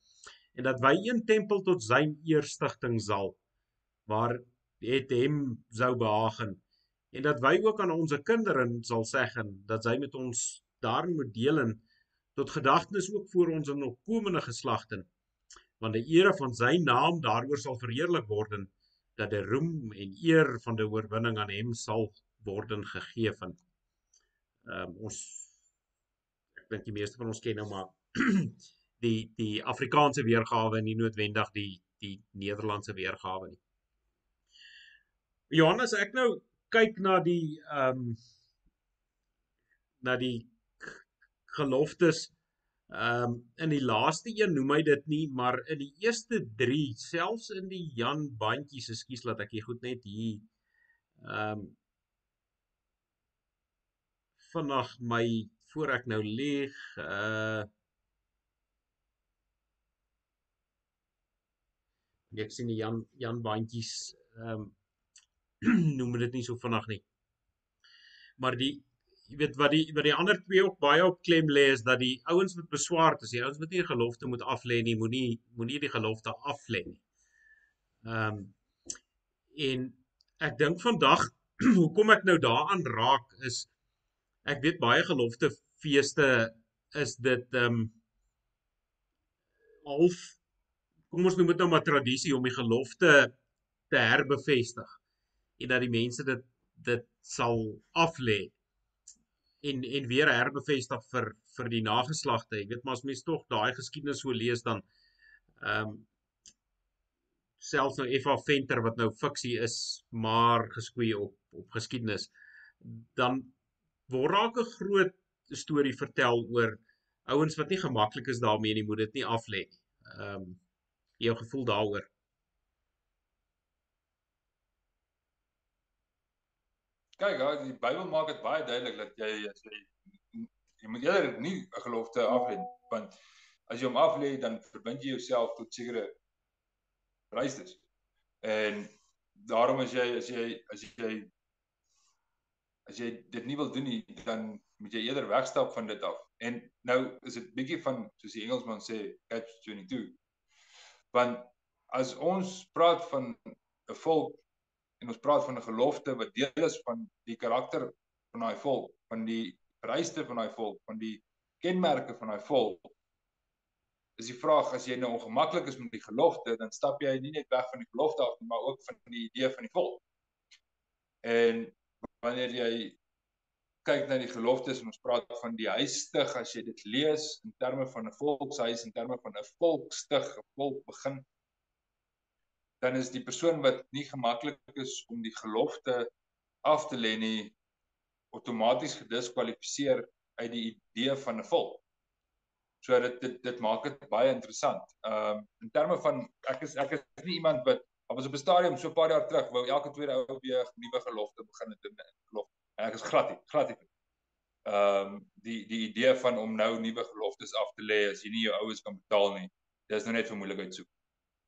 en dat wy een tempel tot sy eer stigting sal waar het hom sou behagen. En dat wy ook aan ons kinders sal sê dat sy met ons daarin moet deel en tot gedagtenis ook vir ons in opkomende geslagte want die ere van sy naam daaroor sal verheerlik word en dat die roem en eer van die oorwinning aan hom sal word gegee van um, ons dink die meeste van ons ken nou maar die die Afrikaanse weergawe en nie noodwendig die die Nederlandse weergawe nie. Johannes, ek nou kyk na die ehm um, na die geloftes ehm um, in die laaste een noem hy dit nie, maar in die eerste 3, selfs in die Jan bandjies, ekskuus laat ek hier goed net hier ehm um, vinnig my voor ek nou lieg, uh ek sien die Jan Jan bandjies ehm um, noem dit nie so vinnig nie. Maar die jy weet wat die wat die ander twee ook baie op klem lê is dat die ouens met beswaar is, die ouens wat nie die gelofte moet af lê nie, moenie moenie die gelofte af lê nie. Ehm um, en ek dink vandag hoekom ek nou daaraan raak is ek weet baie gelofte feeste is dit ehm um, half kom ons noem dit nou maar tradisie om die gelofte te herbevestig en dat die mense dit dit sal aflê en en weer herbevestig vir vir die nageslagte. Ek weet maar as mens tog daai geskiedenis so lees dan ehm um, selfs nou Eva Venter wat nou fiksie is maar geskwee op op geskiedenis dan word raak 'n groot storie vertel oor ouens wat nie gemaklik is daarmee nie, moet dit nie af lê nie. Ehm um, jou gevoel daaroor. Kyk, ja, die Bybel maak dit baie duidelik dat jy as jy jy moet eerder nie 'n gelofte af lê want as jy hom af lê dan verbind jy jouself tot sekere vereistes. En daarom as jy as jy as jy as jy dit nie wil doen nie, dan moet jy eerder wegstap van dit af. En nou is dit bietjie van soos die Engelsman sê, catch 22. Want as ons praat van 'n volk en ons praat van 'n gelofte wat deel is van die karakter van daai volk, van die vereiste van daai volk, van die kenmerke van daai volk, is die vraag as jy nou ongemaklik is met die gelofte, dan stap jy nie net weg van die gelofte af nie, maar ook van die idee van die volk. En wanneer jy kyk na die geloftes en ons praat van die huisstig as jy dit lees in terme van 'n volkshuis in terme van 'n volkstig, 'n volk begin dan is die persoon wat nie gemaklik is om die gelofte af te lê nie outomaties gediskwalifiseer uit die idee van 'n volk. So dit dit dit maak dit baie interessant. Ehm um, in terme van ek is ek is nie iemand wat Op was op 'n stadium so 'n paar jaar terug wou elke tweede ou weer nuwe gelofte begin het doen geloof. En ek is glad nie, glad nie. Ehm um, die die idee van om nou nuwe geloftes af te lê as jy nie jou oues kan betaal nie. Dis nou net vir moeilikheid soek.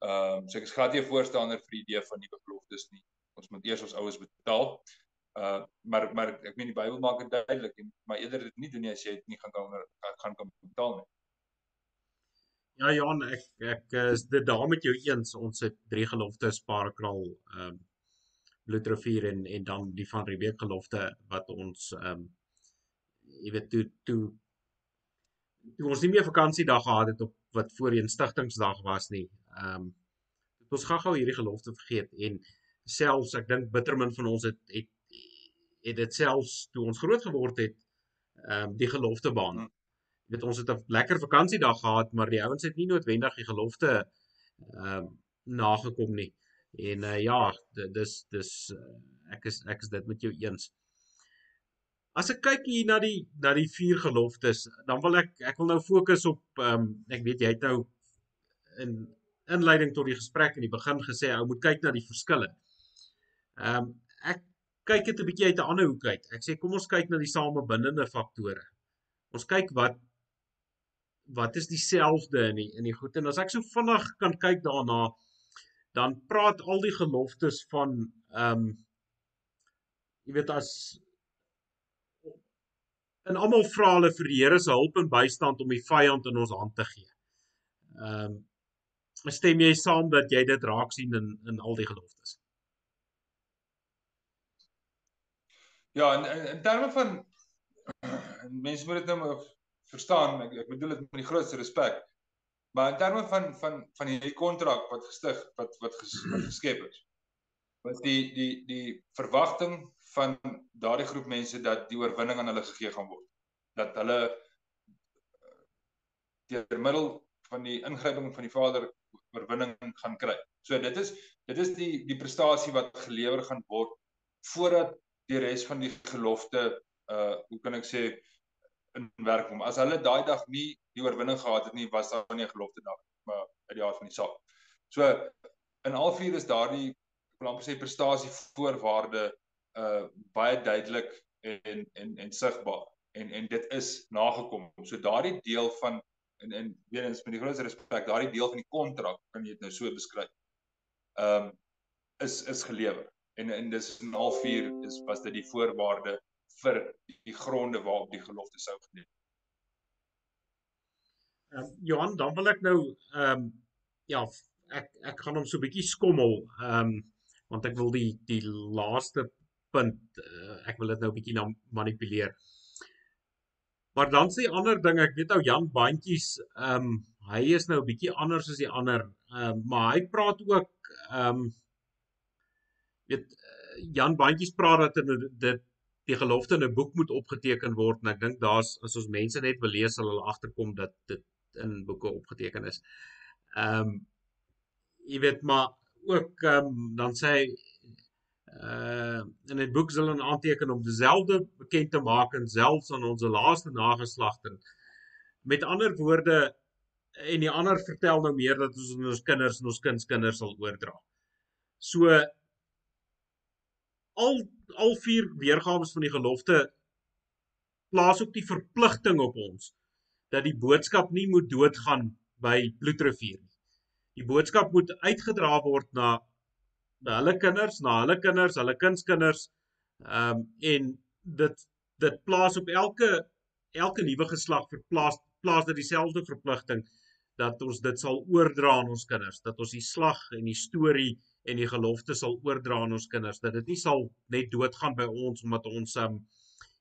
Ehm um, so ek is glad nie voorstander vir die idee van nuwe geloftes nie. Ons moet eers ons oues betaal. Uh maar maar ek meen die Bybel maak dit duidelik en maar eerder dit nie doen nie as jy dit nie gaan kan gaan kan betaal nie. Ja Johan, ek ek is dit daar met jou eens. Ons het drie geloftes, parakraal, ehm um, bloedrivier en en dan die van Rebeek gelofte wat ons ehm um, jy weet toe toe toe ons nie meer vakansiedag gehad het op wat voorheen stigtingsdag was nie. Ehm um, ons gaan gou hierdie gelofte vergeet en selfs ek dink bittermin van ons het het het dit selfs toe ons groot geword het ehm um, die gelofte baan. Hmm jy weet ons het 'n lekker vakansiedag gehad, maar die ouens het nie noodwendig die gelofte ehm uh, nagekom nie. En uh, ja, dis dis uh, ek is ek is dit met jou eens. As ek kyk hier na die na die vier geloftes, dan wil ek ek wil nou fokus op ehm um, ek weet jy het nou in inleiding tot die gesprek in die begin gesê ou moet kyk na die verskille. Ehm um, ek kyk dit 'n bietjie uit 'n ander hoek uit. Ek sê kom ons kyk na die samebindende faktore. Ons kyk wat wat is dieselfde in die in die goed en as ek so vinnig kan kyk daarna dan praat al die geloftes van ehm um, jy weet as en almal vra hulle vir die Here se hulp en bystand om die vyand in ons hand te gee. Ehm um, stem jy saam dat jy dit raak sien in in al die geloftes? Ja, in in, in terme van mense moet dit nou verstaan ek ek bedoel dit met die grootste respek maar in terme van van van hierdie kontrak wat gestig wat wat, ges, wat geskep is was die die die verwagting van daardie groep mense dat die oorwinning aan hulle gegee gaan word dat hulle deur middel van die ingryping van die Vader oorwinning gaan kry. So dit is dit is die die prestasie wat gelewer gaan word voordat die res van die gelofte uh hoe kan ek sê in werk kom. As hulle daai dag nie die oorwinning gehad het nie, was daar nie 'n gelofte dag maar uit die aard van die saak. So in al vier is daardie wil amper sê prestasie voorwaarde uh baie duidelik en en en sigbaar en en dit is nagekom. So daardie deel van en en weer eens met die grootste respek, daardie deel van die kontrak kan jy dit nou so beskryf. Ehm um, is is gelewer. En en dis in al vier is was dit die voorwaarde vir die gronde waarop die gelofte sou geneem. Ehm um, Johan, dan wil ek nou ehm um, ja, ek ek gaan hom so bietjie skommel ehm um, want ek wil die die laaste punt uh, ek wil dit nou bietjie na manipuleer. Maar dan sê ander ding, ek weet ou Jan Bandjies, ehm um, hy is nou 'n bietjie anders as die ander, ehm um, maar hy praat ook ehm um, weet Jan Bandjies praat dat dit die gelofte in 'n boek moet opgeteken word en ek dink daar's as ons mense net wil lees sal hulle agterkom dat dit in boeke opgeteken is. Ehm um, jy weet maar ook ehm um, dan sê hy uh in 'n boek sal 'n aanteken om dieselfde bekend te maak en selfs aan ons laaste nageslagte met ander woorde en die ander vertel nou meer dat ons ons kinders en ons kindskinders sal oordra. So al al vier weergawe van die gelofte plaas ook die verpligting op ons dat die boodskap nie moet doodgaan by bloedrivier nie. Die boodskap moet uitgedra word na na hulle kinders, na hulle kinders, hulle kindskinders. Ehm um, en dit dit plaas op elke elke nuwe geslag verplaas plaas dit dieselfde verpligting dat ons dit sal oordra aan ons kinders, dat ons die slag en die storie en die gelofte sal oordra aan ons kinders, dat dit nie sal net doodgaan by ons omdat ons um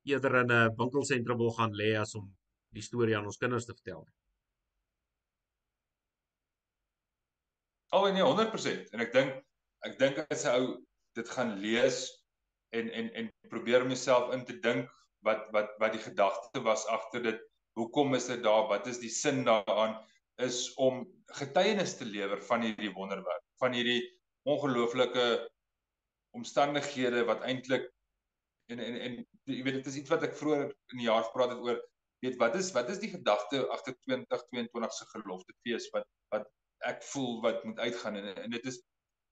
eerder in 'n winkelsentrum wil gaan lê as om die storie aan ons kinders te vertel. Oh nee, 100% en ek dink ek dink as 'n ou dit gaan lees en en en probeer myself in te dink wat wat wat die gedagte was agter dit. Hoekom is dit daar? Wat is die sin daaraan? Is om getuienis te lewer van hierdie wonderwerk, van hierdie ongelooflike omstandighede wat eintlik en en en jy weet dit is iets wat ek vroeër in die jaar gepraat het oor weet wat is wat is die gedagte agter 2022 se geloftefees wat wat ek voel wat moet uitgaan en en dit is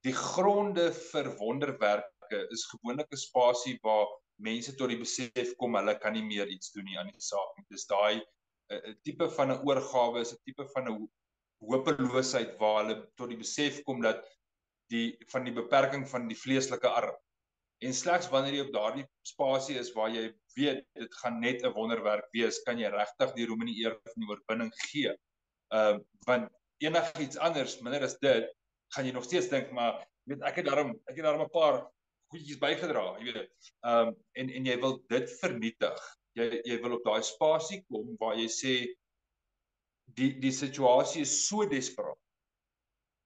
die gronde vir wonderwerke is gewoonlik 'n spasie waar mense tot die besef kom hulle kan nie meer iets doen nie aan die saak nie. Dis daai 'n uh, uh, tipe van 'n oorgawe, is 'n tipe van 'n hopeloosheid waar hulle tot die besef kom dat die van die beperking van die vleeslike arm. En slegs wanneer jy op daardie spasie is waar jy weet dit gaan net 'n wonderwerk wees, kan jy regtig die roem en die eer van die oorwinning gee. Ehm uh, want enigiets anders minder as dit gaan jy nog steeds dink maar weet ek het daarom ek het daarom 'n paar goedjies bygedra, jy weet. Ehm um, en en jy wil dit vernietig. Jy jy wil op daai spasie kom waar jy sê die die situasie is so desperaat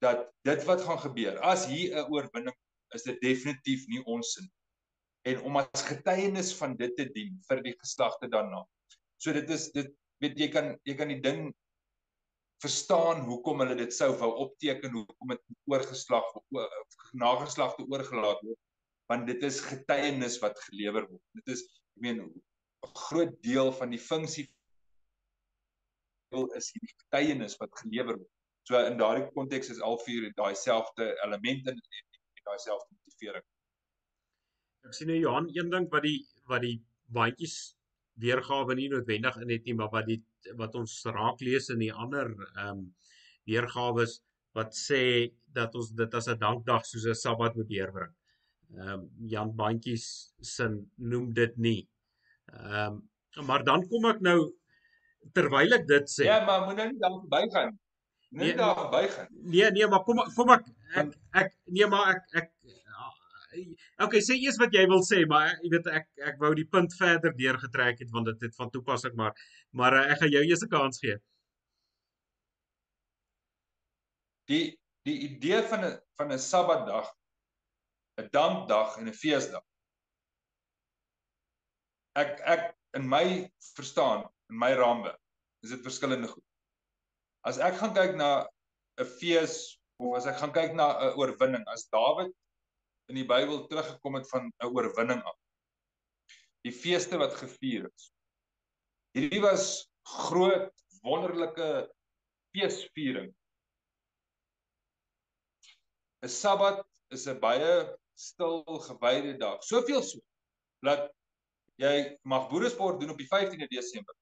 dat dit wat gaan gebeur as hier 'n oorwinning is dit definitief nie ons sin en om as getuienis van dit te dien vir die geslagte daarna. So dit is dit weet jy kan jy kan die ding verstaan hoekom hulle dit sou wou opteken hoekom dit oorgeslag of nageslagte oorgelaat word want dit is getuienis wat gelewer word. Dit is ek meen 'n groot deel van die funksie wil is hierdie getuienis wat gelewer word. So in daardie konteks is al vier daai selfde elemente en daai selfde motivering. Ek sien nou Johan een ding wat die wat die baadjies weergawe nie noodwendig in het nie, maar wat die wat ons raak lees in die ander ehm um, weergawe wat sê dat ons dit as 'n dankdag soos 'n Sabbat moet deurbring ehm um, Jan Bandjies sin noem dit nie. Ehm um, maar dan kom ek nou terwyl ek dit sê. Ja, maar moet nou nie daar verbygaan. Nie nee, daar verbygaan. Nee, nee, maar kom kom ek ek ek nee, maar ek ek Okay, sê eers wat jy wil sê, maar jy weet ek ek wou die punt verder deurgetrek het want dit het van toepassing maar maar uh, ek gaan jou eers 'n kans gee. Die die idee van 'n van 'n Sabbatdag 'n dankdag en 'n feesdag. Ek ek in my verstaan, in my raamwerk, is dit verskillende goed. As ek gaan kyk na 'n fees of as ek gaan kyk na 'n oorwinning, as Dawid in die Bybel teruggekom het van 'n oorwinning af. Die feeste wat gevier is. Hierdie was groot wonderlike feesviering. 'n Sabbat is 'n baie stil gewyde dag. Soveel so dat jy mag boeresport doen op die 15de Desember,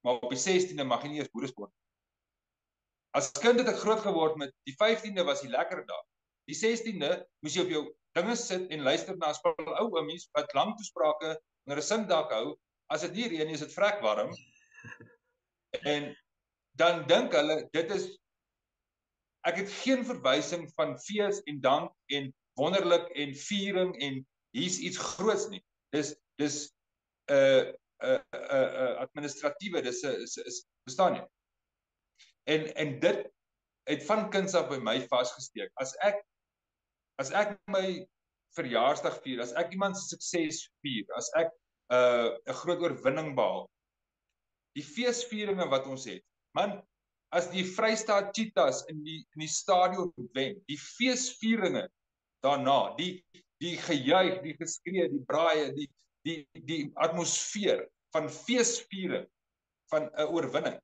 maar op die 16de mag jy nie eers boeresport. As kind het ek groot geword met die 15de was die lekker dag. Die 16de moes jy op jou dinge sit en luister na 'n spul ou oomies wat lang toesprake onder 'n singdak hou. As dit nie reën nie, is dit vrek warm. En dan dink hulle dit is ek het geen verwysing van fees en dank en wonderlik en viering en hier's iets groots nie. Dis dis 'n uh, 'n uh, 'n uh, uh, administratiewe dis is is bestaan nie. En en dit het van kinds af by my vasgesteek. As ek as ek my verjaarsdag vier, as ek iemand se sukses vier, as ek 'n uh, 'n groot oorwinning behaal. Die feesvieringe wat ons het. Man, as die Vrystaat Cheetahs in die in die stadion wen, die feesvieringe daarna die die gejuig die geskree die braaie die die die atmosfeer van feesviering van 'n oorwinning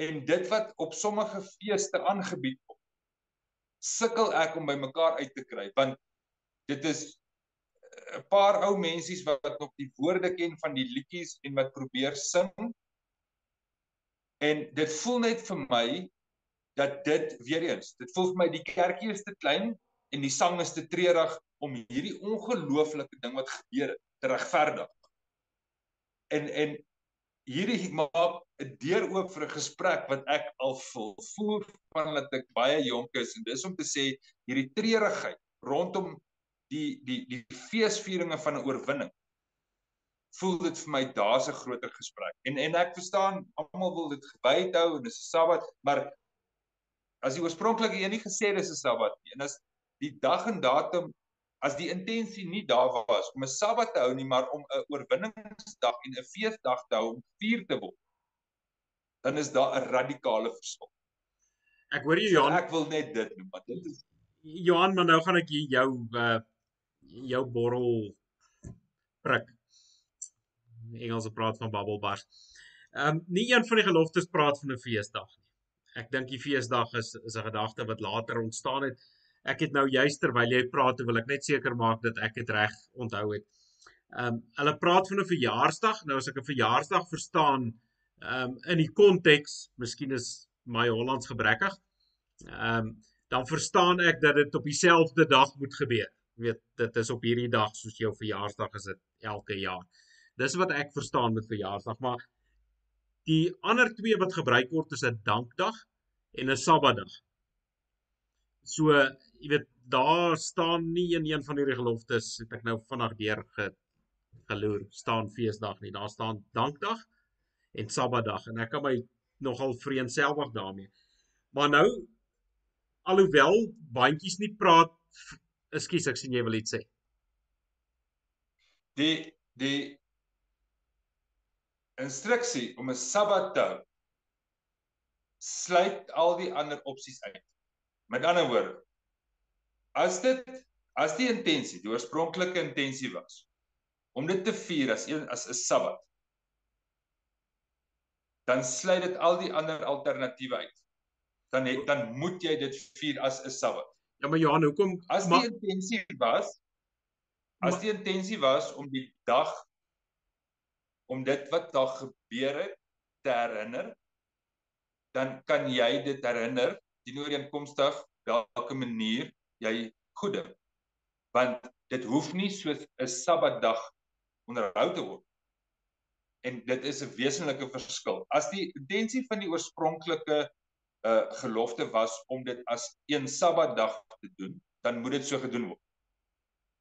en dit wat op sommige feeste aangebied sukkel ek om by mekaar uit te kry want dit is 'n paar ou mensies wat nog die woorde ken van die liedjies en wat probeer sing. En dit voel net vir my dat dit weer eens dit voel vir my die kerkie is te klein en die sang is te treurig om hierdie ongelooflike ding wat gebeur het te regverdig. En en hierdie maak 'n deur oop vir 'n gesprek wat ek al voel voel van dat ek baie jonk is. En dis om te sê hierdie treurigheid rondom die die die feesvieringe van 'n oorwinning voel dit vir my daar's 'n groter gesprek. En en ek verstaan almal wil dit gebyd hou en dis 'n Sabbat maar as die oorspronklike een nie gesê dis 'n Sabbat nie en as die dag en datum as die intensie nie daar was om 'n Sabbat te hou nie, maar om 'n oorwinningsdag en 'n feesdag te hou om vier te word, dan is daar 'n radikale verskil. Ek hoor jy Johan, so ek wil net dit noem, want dit is Johan, maar nou gaan ek jou uh jou borrel prik. Engels praat van bubble bars. Ehm um, nie een van die geloftes praat van 'n feesdag nie. Ek dink die feesdag is is 'n gedagte wat later ontstaan het ek het nou juist terwyl jy praat, wil ek net seker maak dat ek dit reg onthou het. Ehm um, hulle praat van 'n verjaarsdag. Nou as ek 'n verjaarsdag verstaan, ehm um, in die konteks, miskien is my Hollands gebrekkig. Ehm um, dan verstaan ek dat dit op dieselfde dag moet gebeur. Jy weet, dit is op hierdie dag soos jou verjaarsdag is dit elke jaar. Dis wat ek verstaan met verjaarsdag, maar die ander twee wat gebruik word is 'n dankdag en 'n sabbatdag. So jy weet daar staan nie in een van hierdie geloftes het ek nou vinnig deur ge, geloer staan feesdag nie daar staan dankdag en sabbatdag en ek kan my nogal vreenselwig daarmee. Maar nou alhoewel bandjies nie praat ekskuus ek sien jy wil iets sê. Die die instruksie om 'n sabbat te sluit al die ander opsies uit. Met ander woorde as dit as die intensie, die oorspronklike intensie was om dit te vier as een as 'n Sabbat, dan sluit dit al die ander alternatiewe uit. Dan het, dan moet jy dit vier as 'n Sabbat. Ja, maar Johan, hoekom as die intensie was as die intensie was om die dag om dit wat daar gebeur het te herinner, dan kan jy dit herinner teenoor ooreenkomstig watter manier jy goede. Want dit hoef nie soos 'n Sabbatdag onderhou te word. En dit is 'n wesenlike verskil. As die intensie van die oorspronklike uh gelofte was om dit as een Sabbatdag te doen, dan moet dit so gedoen word.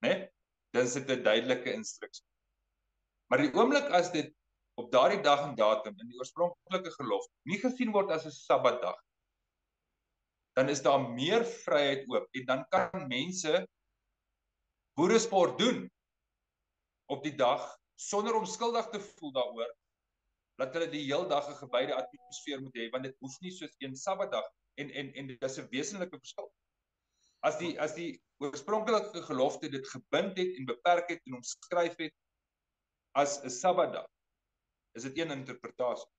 Né? Nee? Dan is dit 'n duidelike instruksie. Maar die oomblik as dit op daardie dag en datum in die oorspronklike gelofte nie gesien word as 'n Sabbatdag dan is daar meer vryheid oop en dan kan mense boeresport doen op die dag sonder om skuldig te voel daaroor dat hulle die heel dag 'n gewyde atmosfeer moet hê want dit hoef nie soos een Sabbatdag en en en dit is 'n wesenlike verskil. As die as die oorspronklike gelofte dit gebind het en beperk het en omskryf het as 'n Sabbatdag is dit een interpretasie.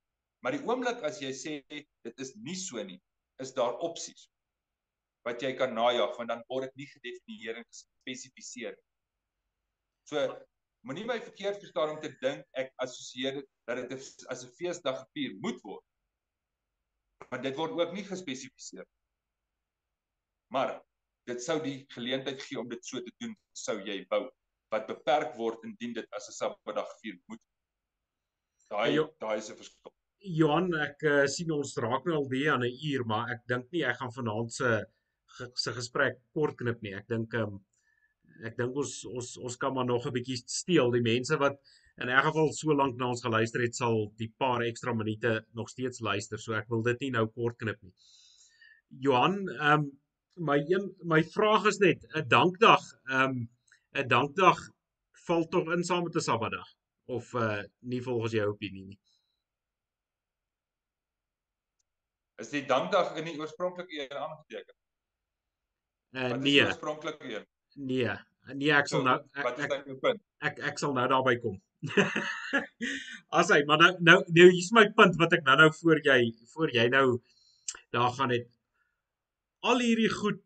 Maar die oomblik as jy sê dit is nie so nie, is daar opsies wat jy kan najag want dan word dit nie gedefinieer en gespesifiseer. So moenie my verkeerd verstaan om te dink ek assosieer dit dat dit as 'n feesdag gevier moet word. Want dit word ook nie gespesifiseer. Maar dit sou die geleentheid gee om dit so te doen sou jy wou wat beperk word indien dit as 'n Sabbatdag gevier moet. Daai daai is 'n verskil. Johan, ek uh, sien ons raak nou al weer aan 'n uur, maar ek dink nie ek gaan vanaand se se gesprek kort knip nie. Ek dink ehm um, ek dink ons ons ons kan maar nog 'n bietjie steel die mense wat in elk geval so lank na ons geluister het sal die paar ekstra minute nog steeds luister. So ek wil dit nie nou kort knip nie. Johan, ehm um, my een my vraag is net 'n dankdag, ehm um, 'n dankdag val tog in saam met 'n Sabbatdag of uh nie volgens jou opinie nie. is die dankdag in die oorspronklike een aangeteken. Uh, nee. Oorspronklike een. Nee. Nee, ek sal nou ek, wat is jou punt? Ek ek sal nou daarby kom. As hy, maar nou nou nou hier's my punt wat ek nou-nou voor jy voor jy nou daar gaan het. Al hierdie goed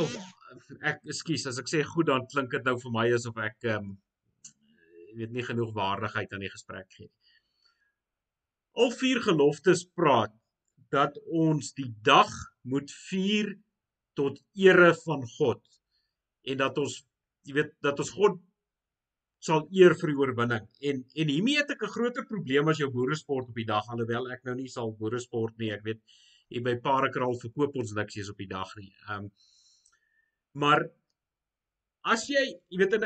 of ek ekskuus as ek sê goed dan klink dit nou vir my asof ek ehm um, weet nie genoeg waardigheid aan die gesprek gee nie. Al vier geloftes praat dat ons die dag moet vier tot ere van God en dat ons jy weet dat ons God sal eer vir die oorwinning. En en hiermee het ek 'n groter probleem as jou boeresport op die dag alhoewel ek nou nie sal boeresport nie. Ek weet hier by Parakraal verkoop ons niks eens op die dag nie. Ehm um, maar as jy, jy weet in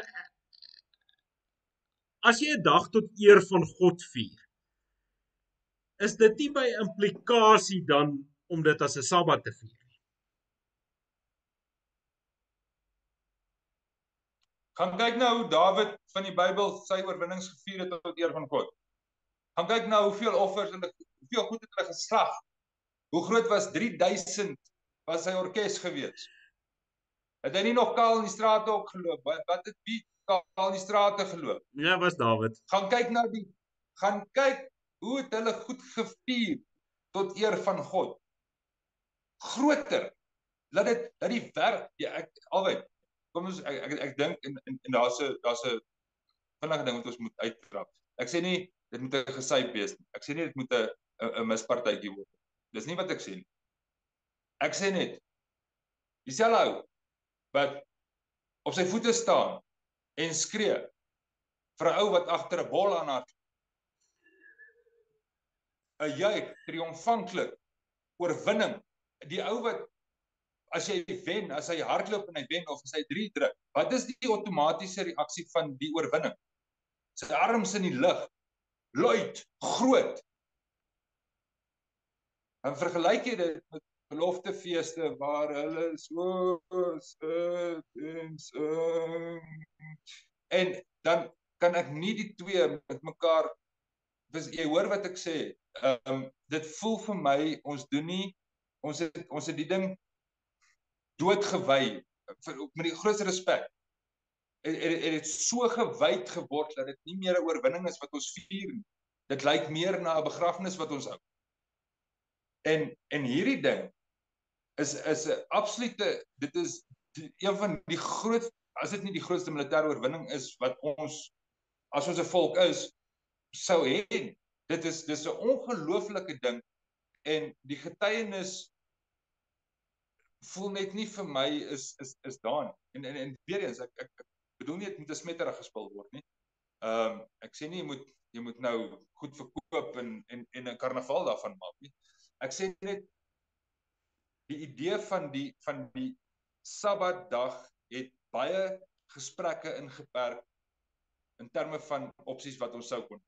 as jy 'n dag tot eer van God vier, is dit nie by implikasie dan om dit as 'n Sabbat te vier Gaan kyk nou hoe Dawid van die Bybel sy oorwinnings gevier het tot eer van God. Gaan kyk nou hoeveel offers en hoeveel goed het hulle geslag. Hoe groot was 3000 was sy orkes gewees? Het hy nie nog kaal in die strate ook geloop? Wat, wat het wie kaal in die strate geloop? Ja, was Dawid. Gaan kyk nou die gaan kyk hoe het hulle goed gevier tot eer van God. Groter. Laat dit dat die werk ja, ek albei kom ons ek ek, ek dink en en, en daar's 'n daar's 'n vinnige ding wat ons moet uittrap. Ek sê nie dit moet 'n gesyp wees nie. Ek sê nie dit moet 'n 'n mispartytjie word. Dis nie wat ek sê nie. Ek sê net dieselfde ou wat op sy voete staan en skree vir 'n ou wat agter 'n bol aan haar 'n juig triomfantlik oorwinning die ou wat as jy wen, as hy hardloop en hy wen of as hy 3 druk, wat is die outomatiese reaksie van die oorwinning? Sy arms in die lug, luid, groot. En vergelyk jy dit met beloftefeeste waar hulle so sit en sing. En dan kan ek nie die twee met mekaar dis jy hoor wat ek sê. Ehm um, dit voel vir my ons doen nie ons het ons het die ding doodgewy vir met die grootste respek. En dit het so gewyd geword dat dit nie meer 'n oorwinning is wat ons vier nie. Dit lyk meer na 'n begrafnis wat ons hou. En en hierdie ding is is 'n absolute dit is die, een van die groot as dit nie die grootste militêre oorwinning is wat ons as ons 'n volk is sou hê. Dit is dis 'n ongelooflike ding en die getuienis voel net nie vir my is is is daar en en en weer eens ek ek bedoel nie dit moet 'n smetterig gespil word nie. Ehm um, ek sê nie jy moet jy moet nou goed verkoop en en en 'n karnaval daarvan maak nie. Ek sê net die idee van die van die Sabbatdag het baie gesprekke ingeperk in terme van opsies wat ons sou kon.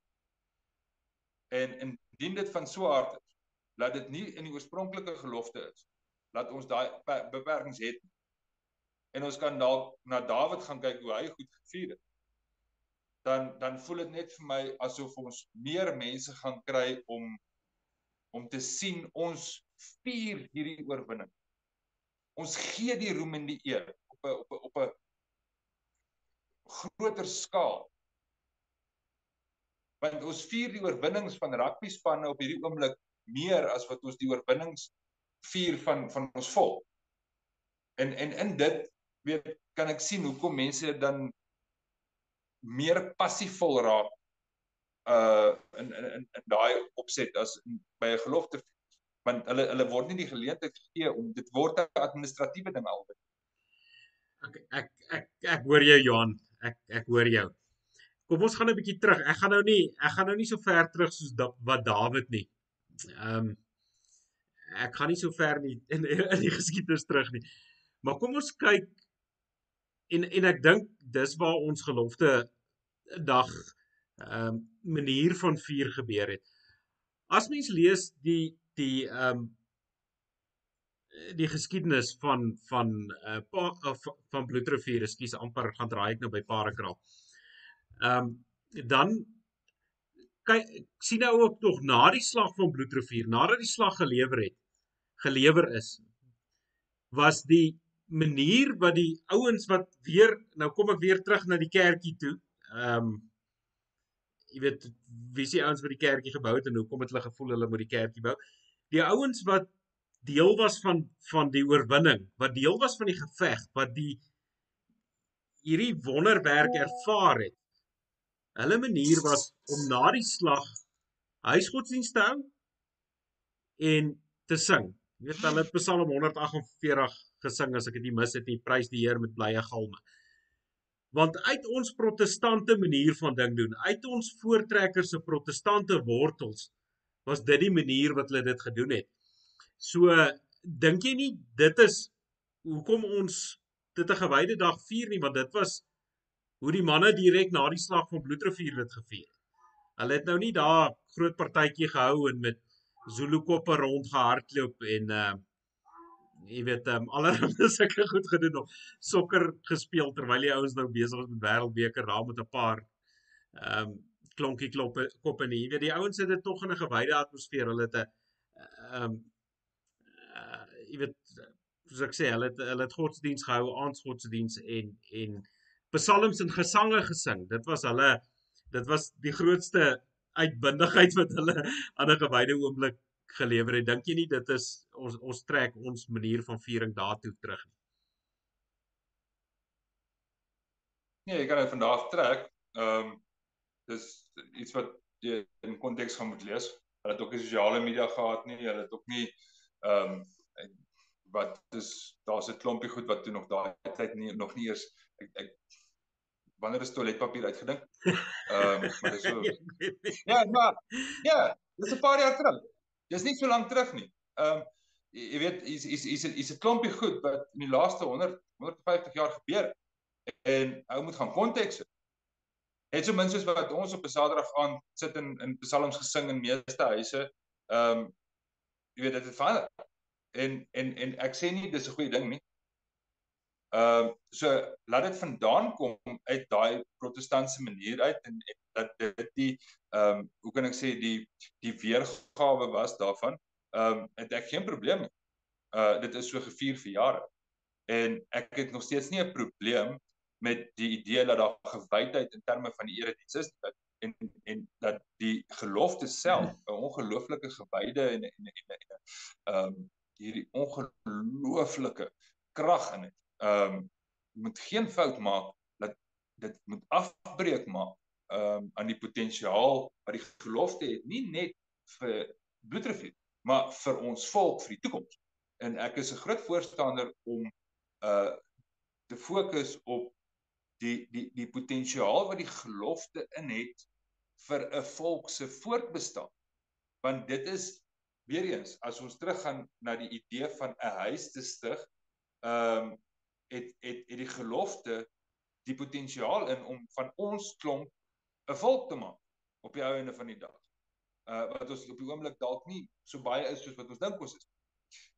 En indien dit van so aard is dat dit nie in die oorspronklike gelofte is dat ons daai beperkings het. En ons kan dalk na Dawid gaan kyk hoe hy goed gevier het. Dan dan voel dit net vir my asof ons meer mense gaan kry om om te sien ons vier hierdie oorwinning. Ons gee die roem en die eer op 'n op 'n op 'n groter skaal. Want ons vier die oorwinnings van rugby spanne op hierdie oomblik meer as wat ons die oorwinnings vier van van ons volk. En en in dit weet kan ek sien hoekom mense dan meer passievol raak uh in in in, in daai opset as in, by 'n gelofte want hulle hulle word nie die geleentheid gegee om dit word 'n administratiewe ding albei. Ek ek ek ek hoor jou Johan. Ek ek hoor jou. Kom ons gaan 'n bietjie terug. Ek gaan nou nie ek gaan nou nie so ver terug soos da, wat Dawid nie. Ehm um, ek gaan nie so ver nie in in die geskiedenis terug nie. Maar kom ons kyk en en ek dink dis waar ons gelofte dag ehm um, manier van vier gebeur het. As mens lees die die ehm um, die geskiedenis van van uh, pa, uh, van bloedrivier, ekskuus amper gaan draai ek nou by Parakraal. Ehm um, dan kyk sien nou ook tog na die slag van bloedrivier, nadat die slag gelewer het, gelewer is was die manier wat die ouens wat weer nou kom ek weer terug na die kerkie toe. Ehm um, jy weet wie se ouens wat die kerkie gebou het en hoekom het hulle gevoel hulle moet die kerkie bou? Die ouens wat deel was van van die oorwinning, wat deel was van die geveg, wat die hierdie wonderwerk ervaar het. Hulle manier was om na die slag huisgodsdienst te hou en te sing. Jy weet hulle het Psalm 148 gesing as ek dit nie mis het nie, prys die Here met blye galme. Want uit ons protestante manier van ding doen, uit ons voortrekkers se protestante wortels, was dit die manier wat hulle dit gedoen het. So dink jy nie dit is hoekom ons dit 'n gewyde dag vier nie, want dit was hoe die manne direk na die slag van Bloedrivier dit gevier het. Hulle het nou nie daar groot partytjie gehou en met Zulu koppe rondgehardloop en uh jy weet um, allerhande sulke goed gedoen of sokker gespeel terwyl die ouens nou besig was met wêreldbeker daar met 'n paar ehm um, klonkie kloppe koppe nie. Jy weet die ouens het dit tog in 'n gewyde atmosfeer. Hulle het 'n ehm um, uh, jy weet soos ek sê, hulle het hulle het godsdiens gehou, aansgodsdiens en en psalms en gesange gesing. Dit was hulle dit was die grootste uitbundigheid wat hulle aan 'n gewyde oomblik gelewer het. Dink jy nie dit is ons ons trek ons manier van viering daartoe terug nie? Nee, ek kan dit vandag trek. Ehm um, dis iets wat jy in konteks gaan moet lees. Hulle het ook nie sosiale media gehad nie. Hulle het ook nie ehm um, wat dis daar's 'n klompie goed wat toe nog daai tyd nie nog nie eers ek, ek wanneer is toiletpapier uitgedink? Ehm um, maar dis so Ja, maar ja, dis 'n paar jaar terug. Dis nie so lank terug nie. Ehm um, jy, weet is is is is 'n klompie goed wat in die laaste 100 150 jaar gebeur het. En ou moet gaan konteks. Het so min soos wat ons op 'n Saterdag aan sit in in psalms gesing in meeste huise. Ehm um, jy weet dit het verander. En en en ek sê nie dis 'n goeie ding nie. Ehm uh, so laat dit vandaan kom uit daai protestantse manier uit en, en dat dit die ehm um, hoe kan ek sê die die weergawe was daarvan. Ehm um, het ek geen probleem nie. Uh dit is so gevier vir jare. En ek het nog steeds nie 'n probleem met die idee dat daar gewydheid in terme van die erediens is dat en en dat die gelofte self 'n ongelooflike gewyde en en en ehm um, hierdie ongelooflike krag in het ehm um, moet geen fout maak dat dit moet afbreek maak ehm um, aan die potensiaal wat die gelofte het nie net vir bloedrivier maar vir ons volk vir die toekoms en ek is 'n groot voorstander om uh te fokus op die die die potensiaal wat die gelofte in het vir 'n volk se voortbestaan. Want dit is weer eens as ons teruggaan na die idee van 'n huis te stig ehm um, het het het die gelofte die potensiaal in om van ons klomp 'n volk te maak op die einde van die dag. Uh wat ons op die oomblik dalk nie so baie is soos wat ons dink ons is.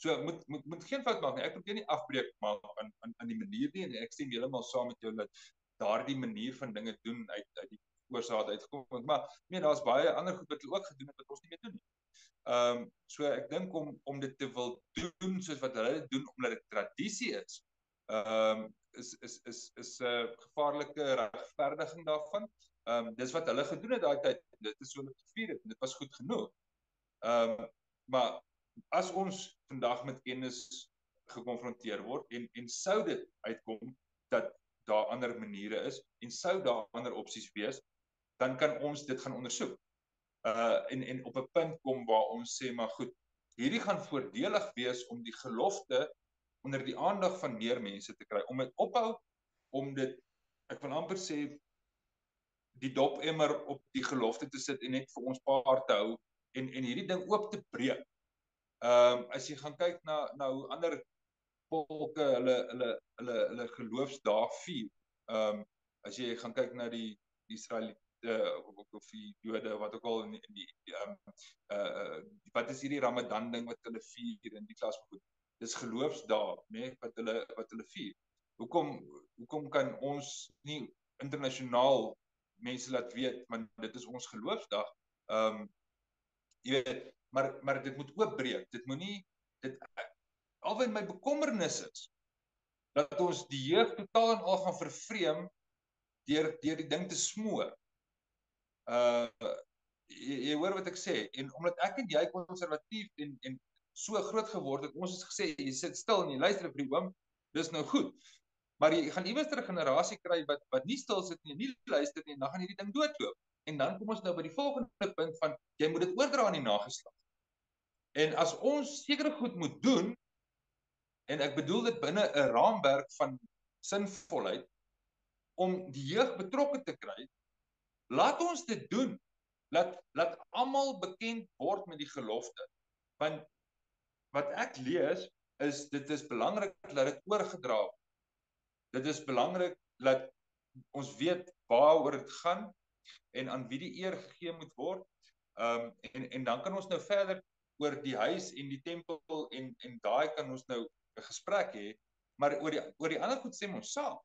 So moet moet moet geen fout maak nie. Ek probeer nie afbreek maak aan aan aan die manier nie en ek stem heeltemal saam met jou dat daardie manier van dinge doen uit uit die oorsaak uitgekom het. Maar nee, daar's baie ander goed wat hulle ook gedoen het wat ons nie meer doen nie. Ehm um, so ek dink om om dit te wil doen soos wat hulle doen omdat dit tradisie is ehm um, is is is is 'n uh, gevaarlike regverdiging daarvan. Ehm um, dis wat hulle gedoen het daai tyd. Dit is so net gevier het en dit was goed genoeg. Ehm um, maar as ons vandag met kennis gekonfronteer word en en sou dit uitkom dat daar ander maniere is en sou daar ander opsies wees, dan kan ons dit gaan ondersoek. Uh en en op 'n punt kom waar ons sê maar goed, hierdie gaan voordelig wees om die gelofte onder die aandag van meer mense te kry om dit ophou om dit ek wil amper sê die dop emmer op die gelofte te sit en net vir ons paar te hou en en hierdie ding oop te breek. Ehm um, as jy gaan kyk na na hoe ander volke hulle hulle hulle hulle geloofsdae vier. Ehm um, as jy gaan kyk na die Israeliete of of die Jode wat ook al in die die ehm um, uh wat is hierdie Ramadan ding wat hulle vier in die klas goed dis geloofsdae nê nee, wat hulle wat hulle vier. Hoekom hoekom kan ons nie internasionaal mense laat weet want dit is ons geloofsdag. Ehm um, jy weet maar maar dit moet oopbreek. Dit moenie dit alwen my bekommernis is dat ons die jeug totaal en al gaan vervreem deur deur die ding te smoor. uh jy, jy hoor wat ek sê en omdat ek en jy konservatief en en so groot geword het, ons het gesê jy sit stil en jy luister vir die oom, dis nou goed. Maar jy gaan iewers 'n generasie kry wat wat nie stil sit nie, nie luister nie, dan gaan hierdie ding doodloop. En dan kom ons nou by die volgende punt van jy moet dit oordra aan die nageslag. En as ons sekere goed moet doen en ek bedoel dit binne 'n raamwerk van sinvolheid om die jeug betrokke te kry, laat ons dit doen. Laat laat almal bekend word met die gelofte. Want wat ek lees is dit is belangrik dat dit oorgedra word. Dit is belangrik dat ons weet waaroor dit gaan en aan wie die eer gegee moet word. Ehm um, en en dan kan ons nou verder oor die huis en die tempel en en daai kan ons nou 'n gesprek hê, maar oor die oor die ander goed sê ons saam.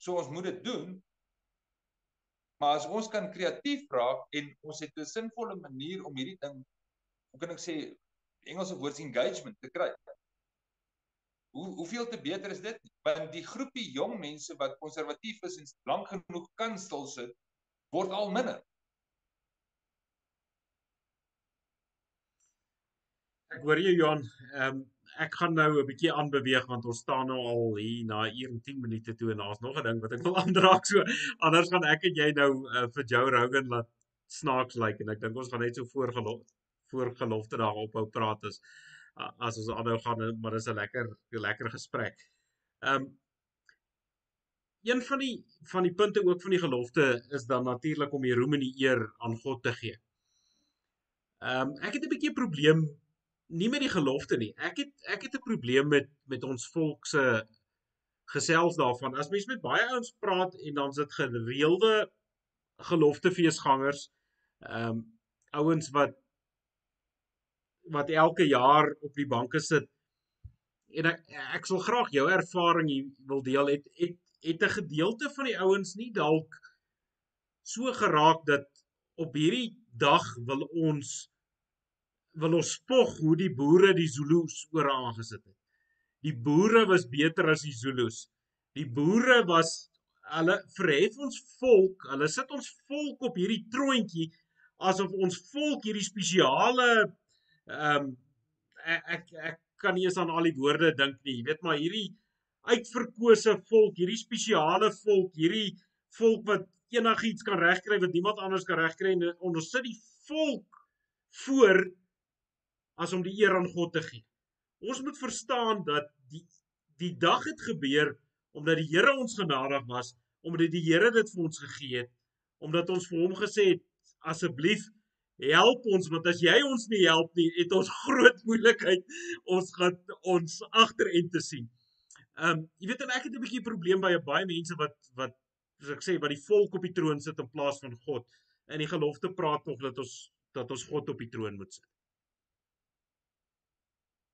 So ons moet dit doen. Maar as ons kan kreatief raak en ons het 'n sinvolle manier om hierdie ding hoe kan ek sê Engelse woord engagement te kry. Hoe hoeveel te beter is dit? Want die groepie jong mense wat konservatief is en lank genoeg kan stil sit, word al minder. Ek hoor jy Johan, ehm um, ek gaan nou 'n bietjie aanbeweeg want ons staan nou al hier na 1 10 minute toe en daar's nog 'n ding wat ek wil aandraak so anders gaan ek en jy nou uh, vir Joe Rogan laat snaaks lyk like, en ek dink ons gaan net so voorgeloop voor gelofte daar ophou praat is as ons aanhou gaan maar dis 'n lekker 'n lekker gesprek. Ehm um, een van die van die punte ook van die gelofte is dan natuurlik om die roem en die eer aan God te gee. Ehm um, ek het 'n bietjie probleem nie met die gelofte nie. Ek het ek het 'n probleem met met ons volk se gesels daarvan. As mens met baie ouens praat en dan sit gereelde geloftefeesgangers, ehm um, ouens wat wat elke jaar op die banke sit en ek ek sal graag jou ervaring hier wil deel het het het 'n gedeelte van die ouens nie dalk so geraak dat op hierdie dag wil ons wil ons spog hoe die boere die Zulus oor aangesit het. Die boere was beter as die Zulus. Die boere was hulle verhef ons volk, hulle sit ons volk op hierdie troontjie asof ons volk hierdie spesiale ehm um, ek, ek ek kan nie eens aan al die woorde dink nie. Jy weet maar hierdie uitverkose volk, hierdie spesiale volk, hierdie volk wat enigiets kan regkry wat niemand anders kan regkry en ons sit die volk voor as om die eer aan God te gee. Ons moet verstaan dat die die dag het gebeur omdat die Here ons genadig was, omdat die Here dit vir ons gegee het, omdat ons vir hom gesê het asseblief help ons want as jy ons nie help nie, het ons groot moeilikheid. Ons gaan ons agterend te sien. Ehm um, jy weet en ek het 'n bietjie probleem by baie mense wat wat soos ek sê wat die volk op die troon sit in plaas van God. In die gelofte praat tog dat ons dat ons God op die troon moet sit.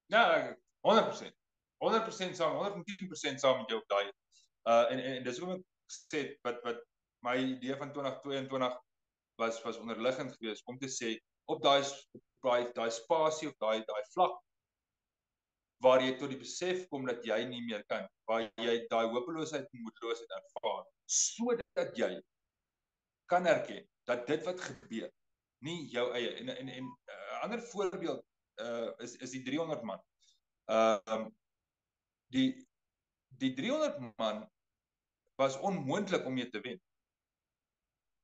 Ja, 100%. 100% saam, 110% saam met jou op daai. Uh en en, en dis ek sê wat wat my idee van 2022 was was onderliggend geweest om te sê op daai daai daai spasie op daai daai vlak waar jy tot die besef kom dat jy nie meer kan waar jy daai hopeloosheid en moedeloosheid ervaar sodat jy kan erken dat dit wat gebeur nie jou eie en en en 'n uh, ander voorbeeld uh is is die 300 man. Ehm uh, die die 300 man was onmoontlik om mee te wen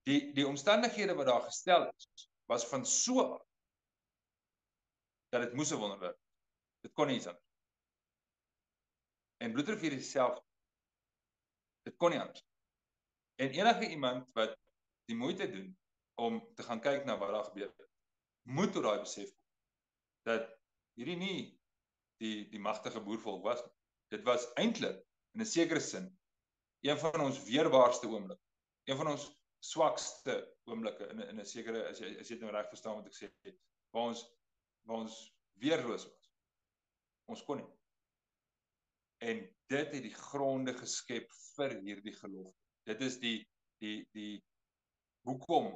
die die omstandighede wat daar gestel is was van so dat dit moes 'n wonderwerk. Dit kon nie iets anders. En bloedrivier self dit kon nie anders. En enige iemand wat die moeite doen om te gaan kyk na wat daar gebeur het, moet tot daai besef kom dat hierdie nie die die magtige boervolk was nie. Dit was eintlik in 'n sekere sin een van ons weerbaarste oomblikke. Een van ons swakste oomblikke in in 'n sekere as jy as jy dit nou reg verstaan wat ek sê waar ons waar ons weerloos was. Ons kon nie. En dit het die gronde geskep vir hierdie geloof. Dit is die die die hoekom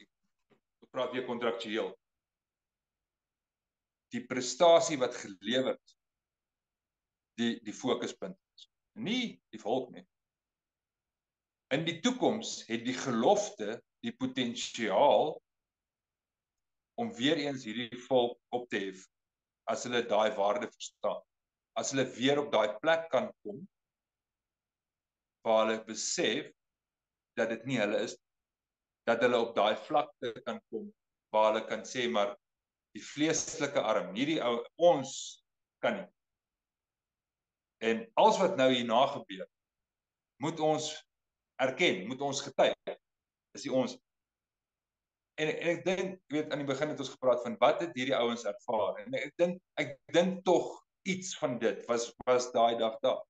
ek praat weer kontraktueel. Die prestasie wat gelewer is die die fokuspunt is. Nie die volk nie. In die toekoms het die gelofte die potensiaal om weer eens hierdie volk op te hef as hulle daai waarde verstaan. As hulle weer op daai plek kan kom waar hulle besef dat dit nie hulle is dat hulle op daai vlakte kan kom waar hulle kan sê maar die vleeslike arm, nie die ou ons kan nie. En alles wat nou hierna gebeur, moet ons erken, moet ons getuig. Dis die ons. En, en ek dink, jy weet aan die begin het ons gepraat van wat het hierdie ouens ervaar? En ek dink ek dink tog iets van dit was was daai dag daar.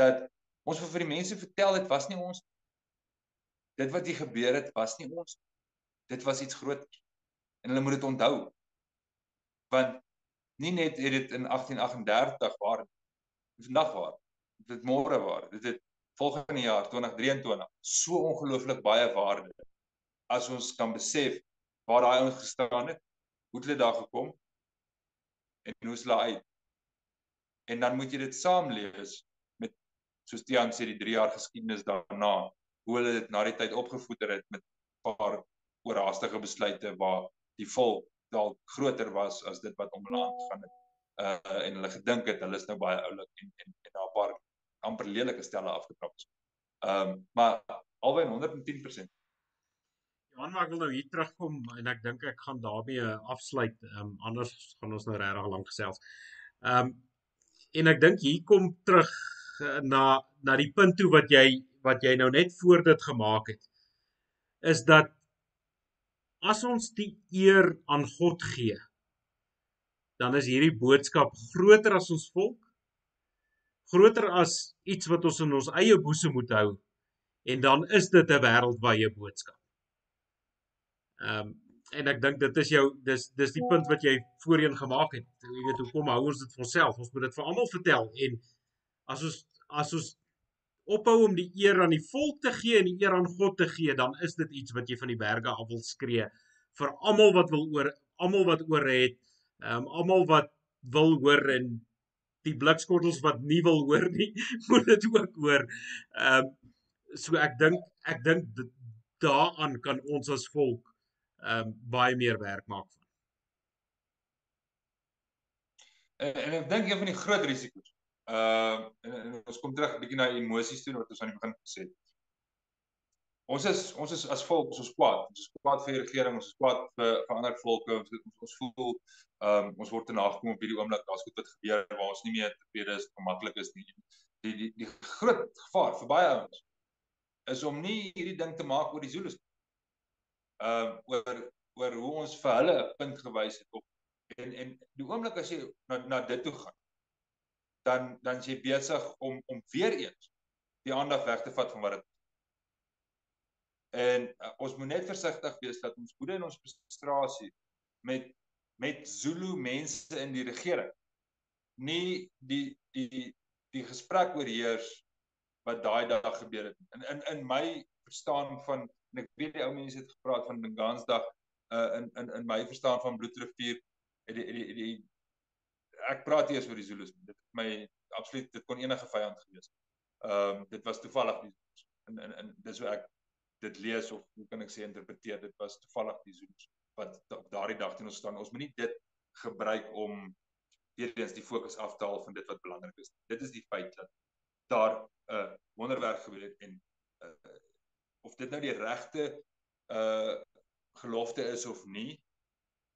Dat ons vir die mense vertel dit was nie ons. Dit wat hier gebeur het was nie ons. Dit was iets groter en hulle moet dit onthou. Want nie net het dit in 1838 waar vandag waar. Dit môre waar. Dit het volgende jaar 2023 so ongelooflik baie waarde as ons kan besef waar daai ouens gestaan het hoe hulle daar gekom en hoe hulle uit en dan moet jy dit saamlees met soos Tiaan sê die 3 jaar geskiedenis daarna hoe hulle dit na die tyd opgevoeder het met 'n paar oorhaastige besluite waar die volk dalk groter was as dit wat om hulle aangegaan het. Uh en hulle gedink het hulle is nou baie oulik en en en daar 'n paar amper lelike stelle afgetrap is. Ehm um, maar albei 110%. Johan, maar ek wil nou hier terugkom en ek dink ek gaan daarmee afsluit. Ehm um, anders gaan ons nou regtig lank gesels. Ehm um, en ek dink hier kom terug uh, na na die punt toe wat jy wat jy nou net voor dit gemaak het is dat as ons die eer aan God gee dan is hierdie boodskap groter as ons volk groter as iets wat ons in ons eie boesem moet hou en dan is dit 'n wêreldwye boodskap. Ehm um, en ek dink dit is jou dis dis die punt wat jy voorheen gemaak het. Jy weet hoekom hou ons dit vir onsself? Ons moet dit vir almal vertel en as ons as ons ophou om die eer aan die volk te gee en die eer aan God te gee, dan is dit iets wat jy van die berge af wil skree vir almal wat wil oor almal wat oor het, ehm um, almal wat wil hoor en die blikskottels wat nie wil hoor nie, moet dit ook hoor. Ehm um, so ek dink ek dink daaraan kan ons as volk ehm um, baie meer werk maak van. En ek dink een van die groot risiko's Ehm uh, en, en ons kom terug 'n bietjie na emosies toe wat ons aan die begin gesê het. Ons is ons is as volk, ons is kwaad. Ons is kwaad vir die regering, ons is kwaad vir vir ander volke. Ons ons, ons voel ehm um, ons word te nagekom op hierdie oomblik. Daar's goed wat gebeur waar ons nie meer tevrede is, gemaklik is nie. Die die die groot gevaar vir baie ouens is om nie hierdie ding te maak oor die Zulus. Ehm uh, oor oor hoe ons vir hulle 'n punt gewys het op en en die oomblik as jy na na dit toe gaan dan dan jy besig om om weer eens die aandag weg te vat van wat dit En uh, ons moet net versigtig wees dat ons woede en ons frustrasie met met Zulu mense in die regering nie die die die gesprek oorheers wat daai dag gebeur het. In in in my verstaan van en ek weet die ou mense het gepraat van Dingansdag uh in in in my verstaan van Bloedrivier het die die die ek praat eers oor die Zulus. Dit het my absoluut dit kon enige vyand gewees. Ehm um, dit was toevallig die in in in dis hoe ek dit lees of hoe kan ek sê interpreteer dit was toevallig die Zulus wat op daardie dag teen ons staan. Ons moet nie dit gebruik om weer eens die fokus af te haal van dit wat belangrik is. Dit is die feit dat daar 'n uh, wonderwerk gebeur het en uh, of dit nou die regte uh gelofte is of nie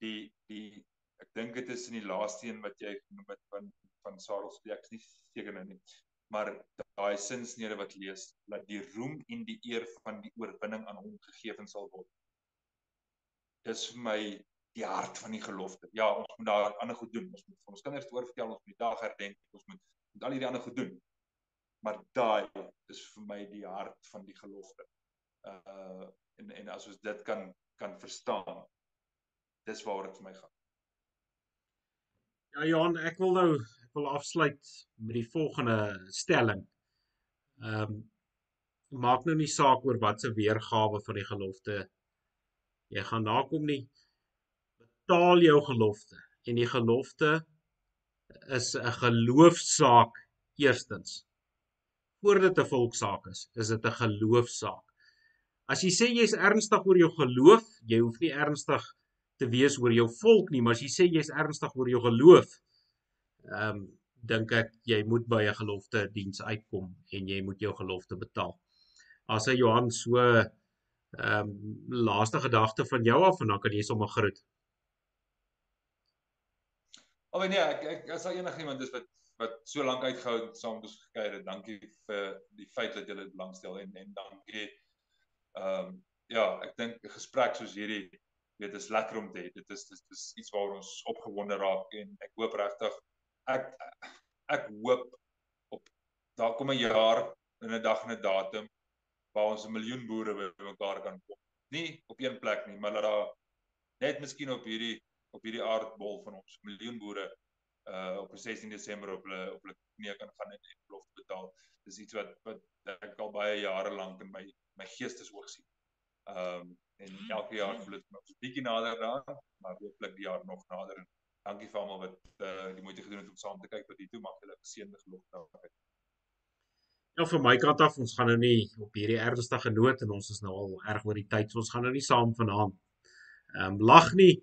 die die ek dink dit is in die laaste een wat jy genoem het van van Sarel spreek ek is nie seker nou nie maar daai sinsnede wat lees dat die roem en die eer van die oorwinning aan hom gegee sal word. Dis vir my die hart van die gelofte. Ja ons moet daar ander goed doen. Ons moet vir ons kinders oorvertel ons moet die dag herdenk ons moet met al hierdie ander goed doen. Maar daai is vir my die hart van die gelofte. Uh en en as ons dit kan kan verstaan dis waar dit vir my gaan. Ja Johan, ek wil nou wil afsluit met die volgende stelling. Ehm um, maak nou nie saak oor wat se weergawe van die gelofte jy gaan nakom nie. Betaal jou gelofte en die gelofte is 'n geloofsaak eerstens. Voordat 'n volksaak is, is dit 'n geloofsaak. As jy sê jy's ernstig oor jou geloof, jy hoef nie ernstig te wees oor jou volk nie, maar as jy sê jy's ernstig oor jou geloof, ehm um, dink ek jy moet by 'n gelofte diens uitkom en jy moet jou gelofte betaal. As hy Johan so ehm um, laaste gedagte van jou af en dan kan jy sommer groet. Oh nee, ek ek as daar enigiemand is wat wat so lank uitgehou het saam met ons gekuier het, dankie vir die feit dat julle dit belangstel en en dankie. Ehm um, ja, ek dink 'n gesprek soos hierdie weet is lekker om te hê. Dit is dit is iets waaroor ons opgewonde raak en ek hoop regtig ek ek hoop op daar kom 'n jaar en 'n dag en 'n datum waar ons 'n miljoen boere bymekaar kan kom. Nie op een plek nie, maar dat daar net miskien op hierdie op hierdie aardbol van ons miljoen boere uh op 16 Desember op hulle op hulle knieë kan gaan en belofte betaal. Dis iets wat wat ek al baie jare lank in my my geesteshoog sien. Ehm um, en elke jaar voel dit nog 'n bietjie nader daar, maar hooplik die jaar nog nader. En dankie vir almal wat uh, die moeite gedoen het om saam te kyk wat hier toe mag julle geseënde geloof daar. Ja vir my kant af, ons gaan nou nie op hierdie ernstige noot en ons is nou al erg oor die tyd, so ons gaan nou nie saam vanaand ehm um, lag nie.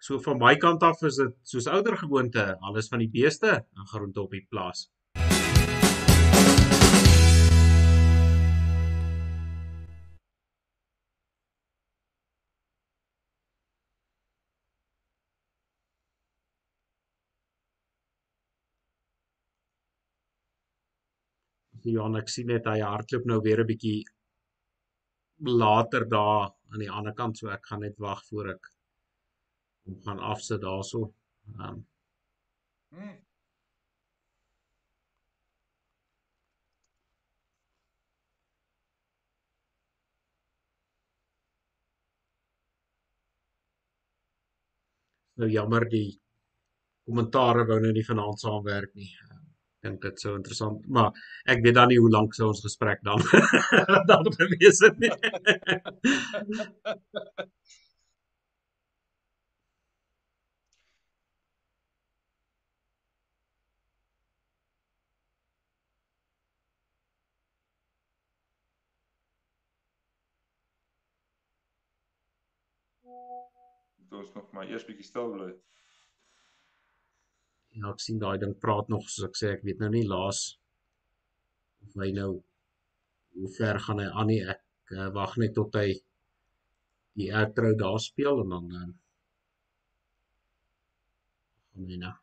So van my kant af is dit soos ouer gewoonte, alles van die beeste en groente op die plaas. Johan ek sien net hy hardloop nou weer 'n bietjie later daar aan die ander kant so ek gaan net wag voor ek hom gaan afsit daarso. Ehm um. hmm. Nou jammer die kommentare wou nou nie vanaand saamwerk nie. Um, dink dit sou interessant, maar ek weet dan nie hoe lank sou ons gesprek dan dan gewees het nie. Dit was nog maar eers bietjie stil bly ja, ek sien daai ding praat nog soos ek sê ek weet nou nie laas of hy nou hoe ver gaan hy aan nie. Ek uh, wag net tot hy die outro daar speel en dan uh, gaan hy nou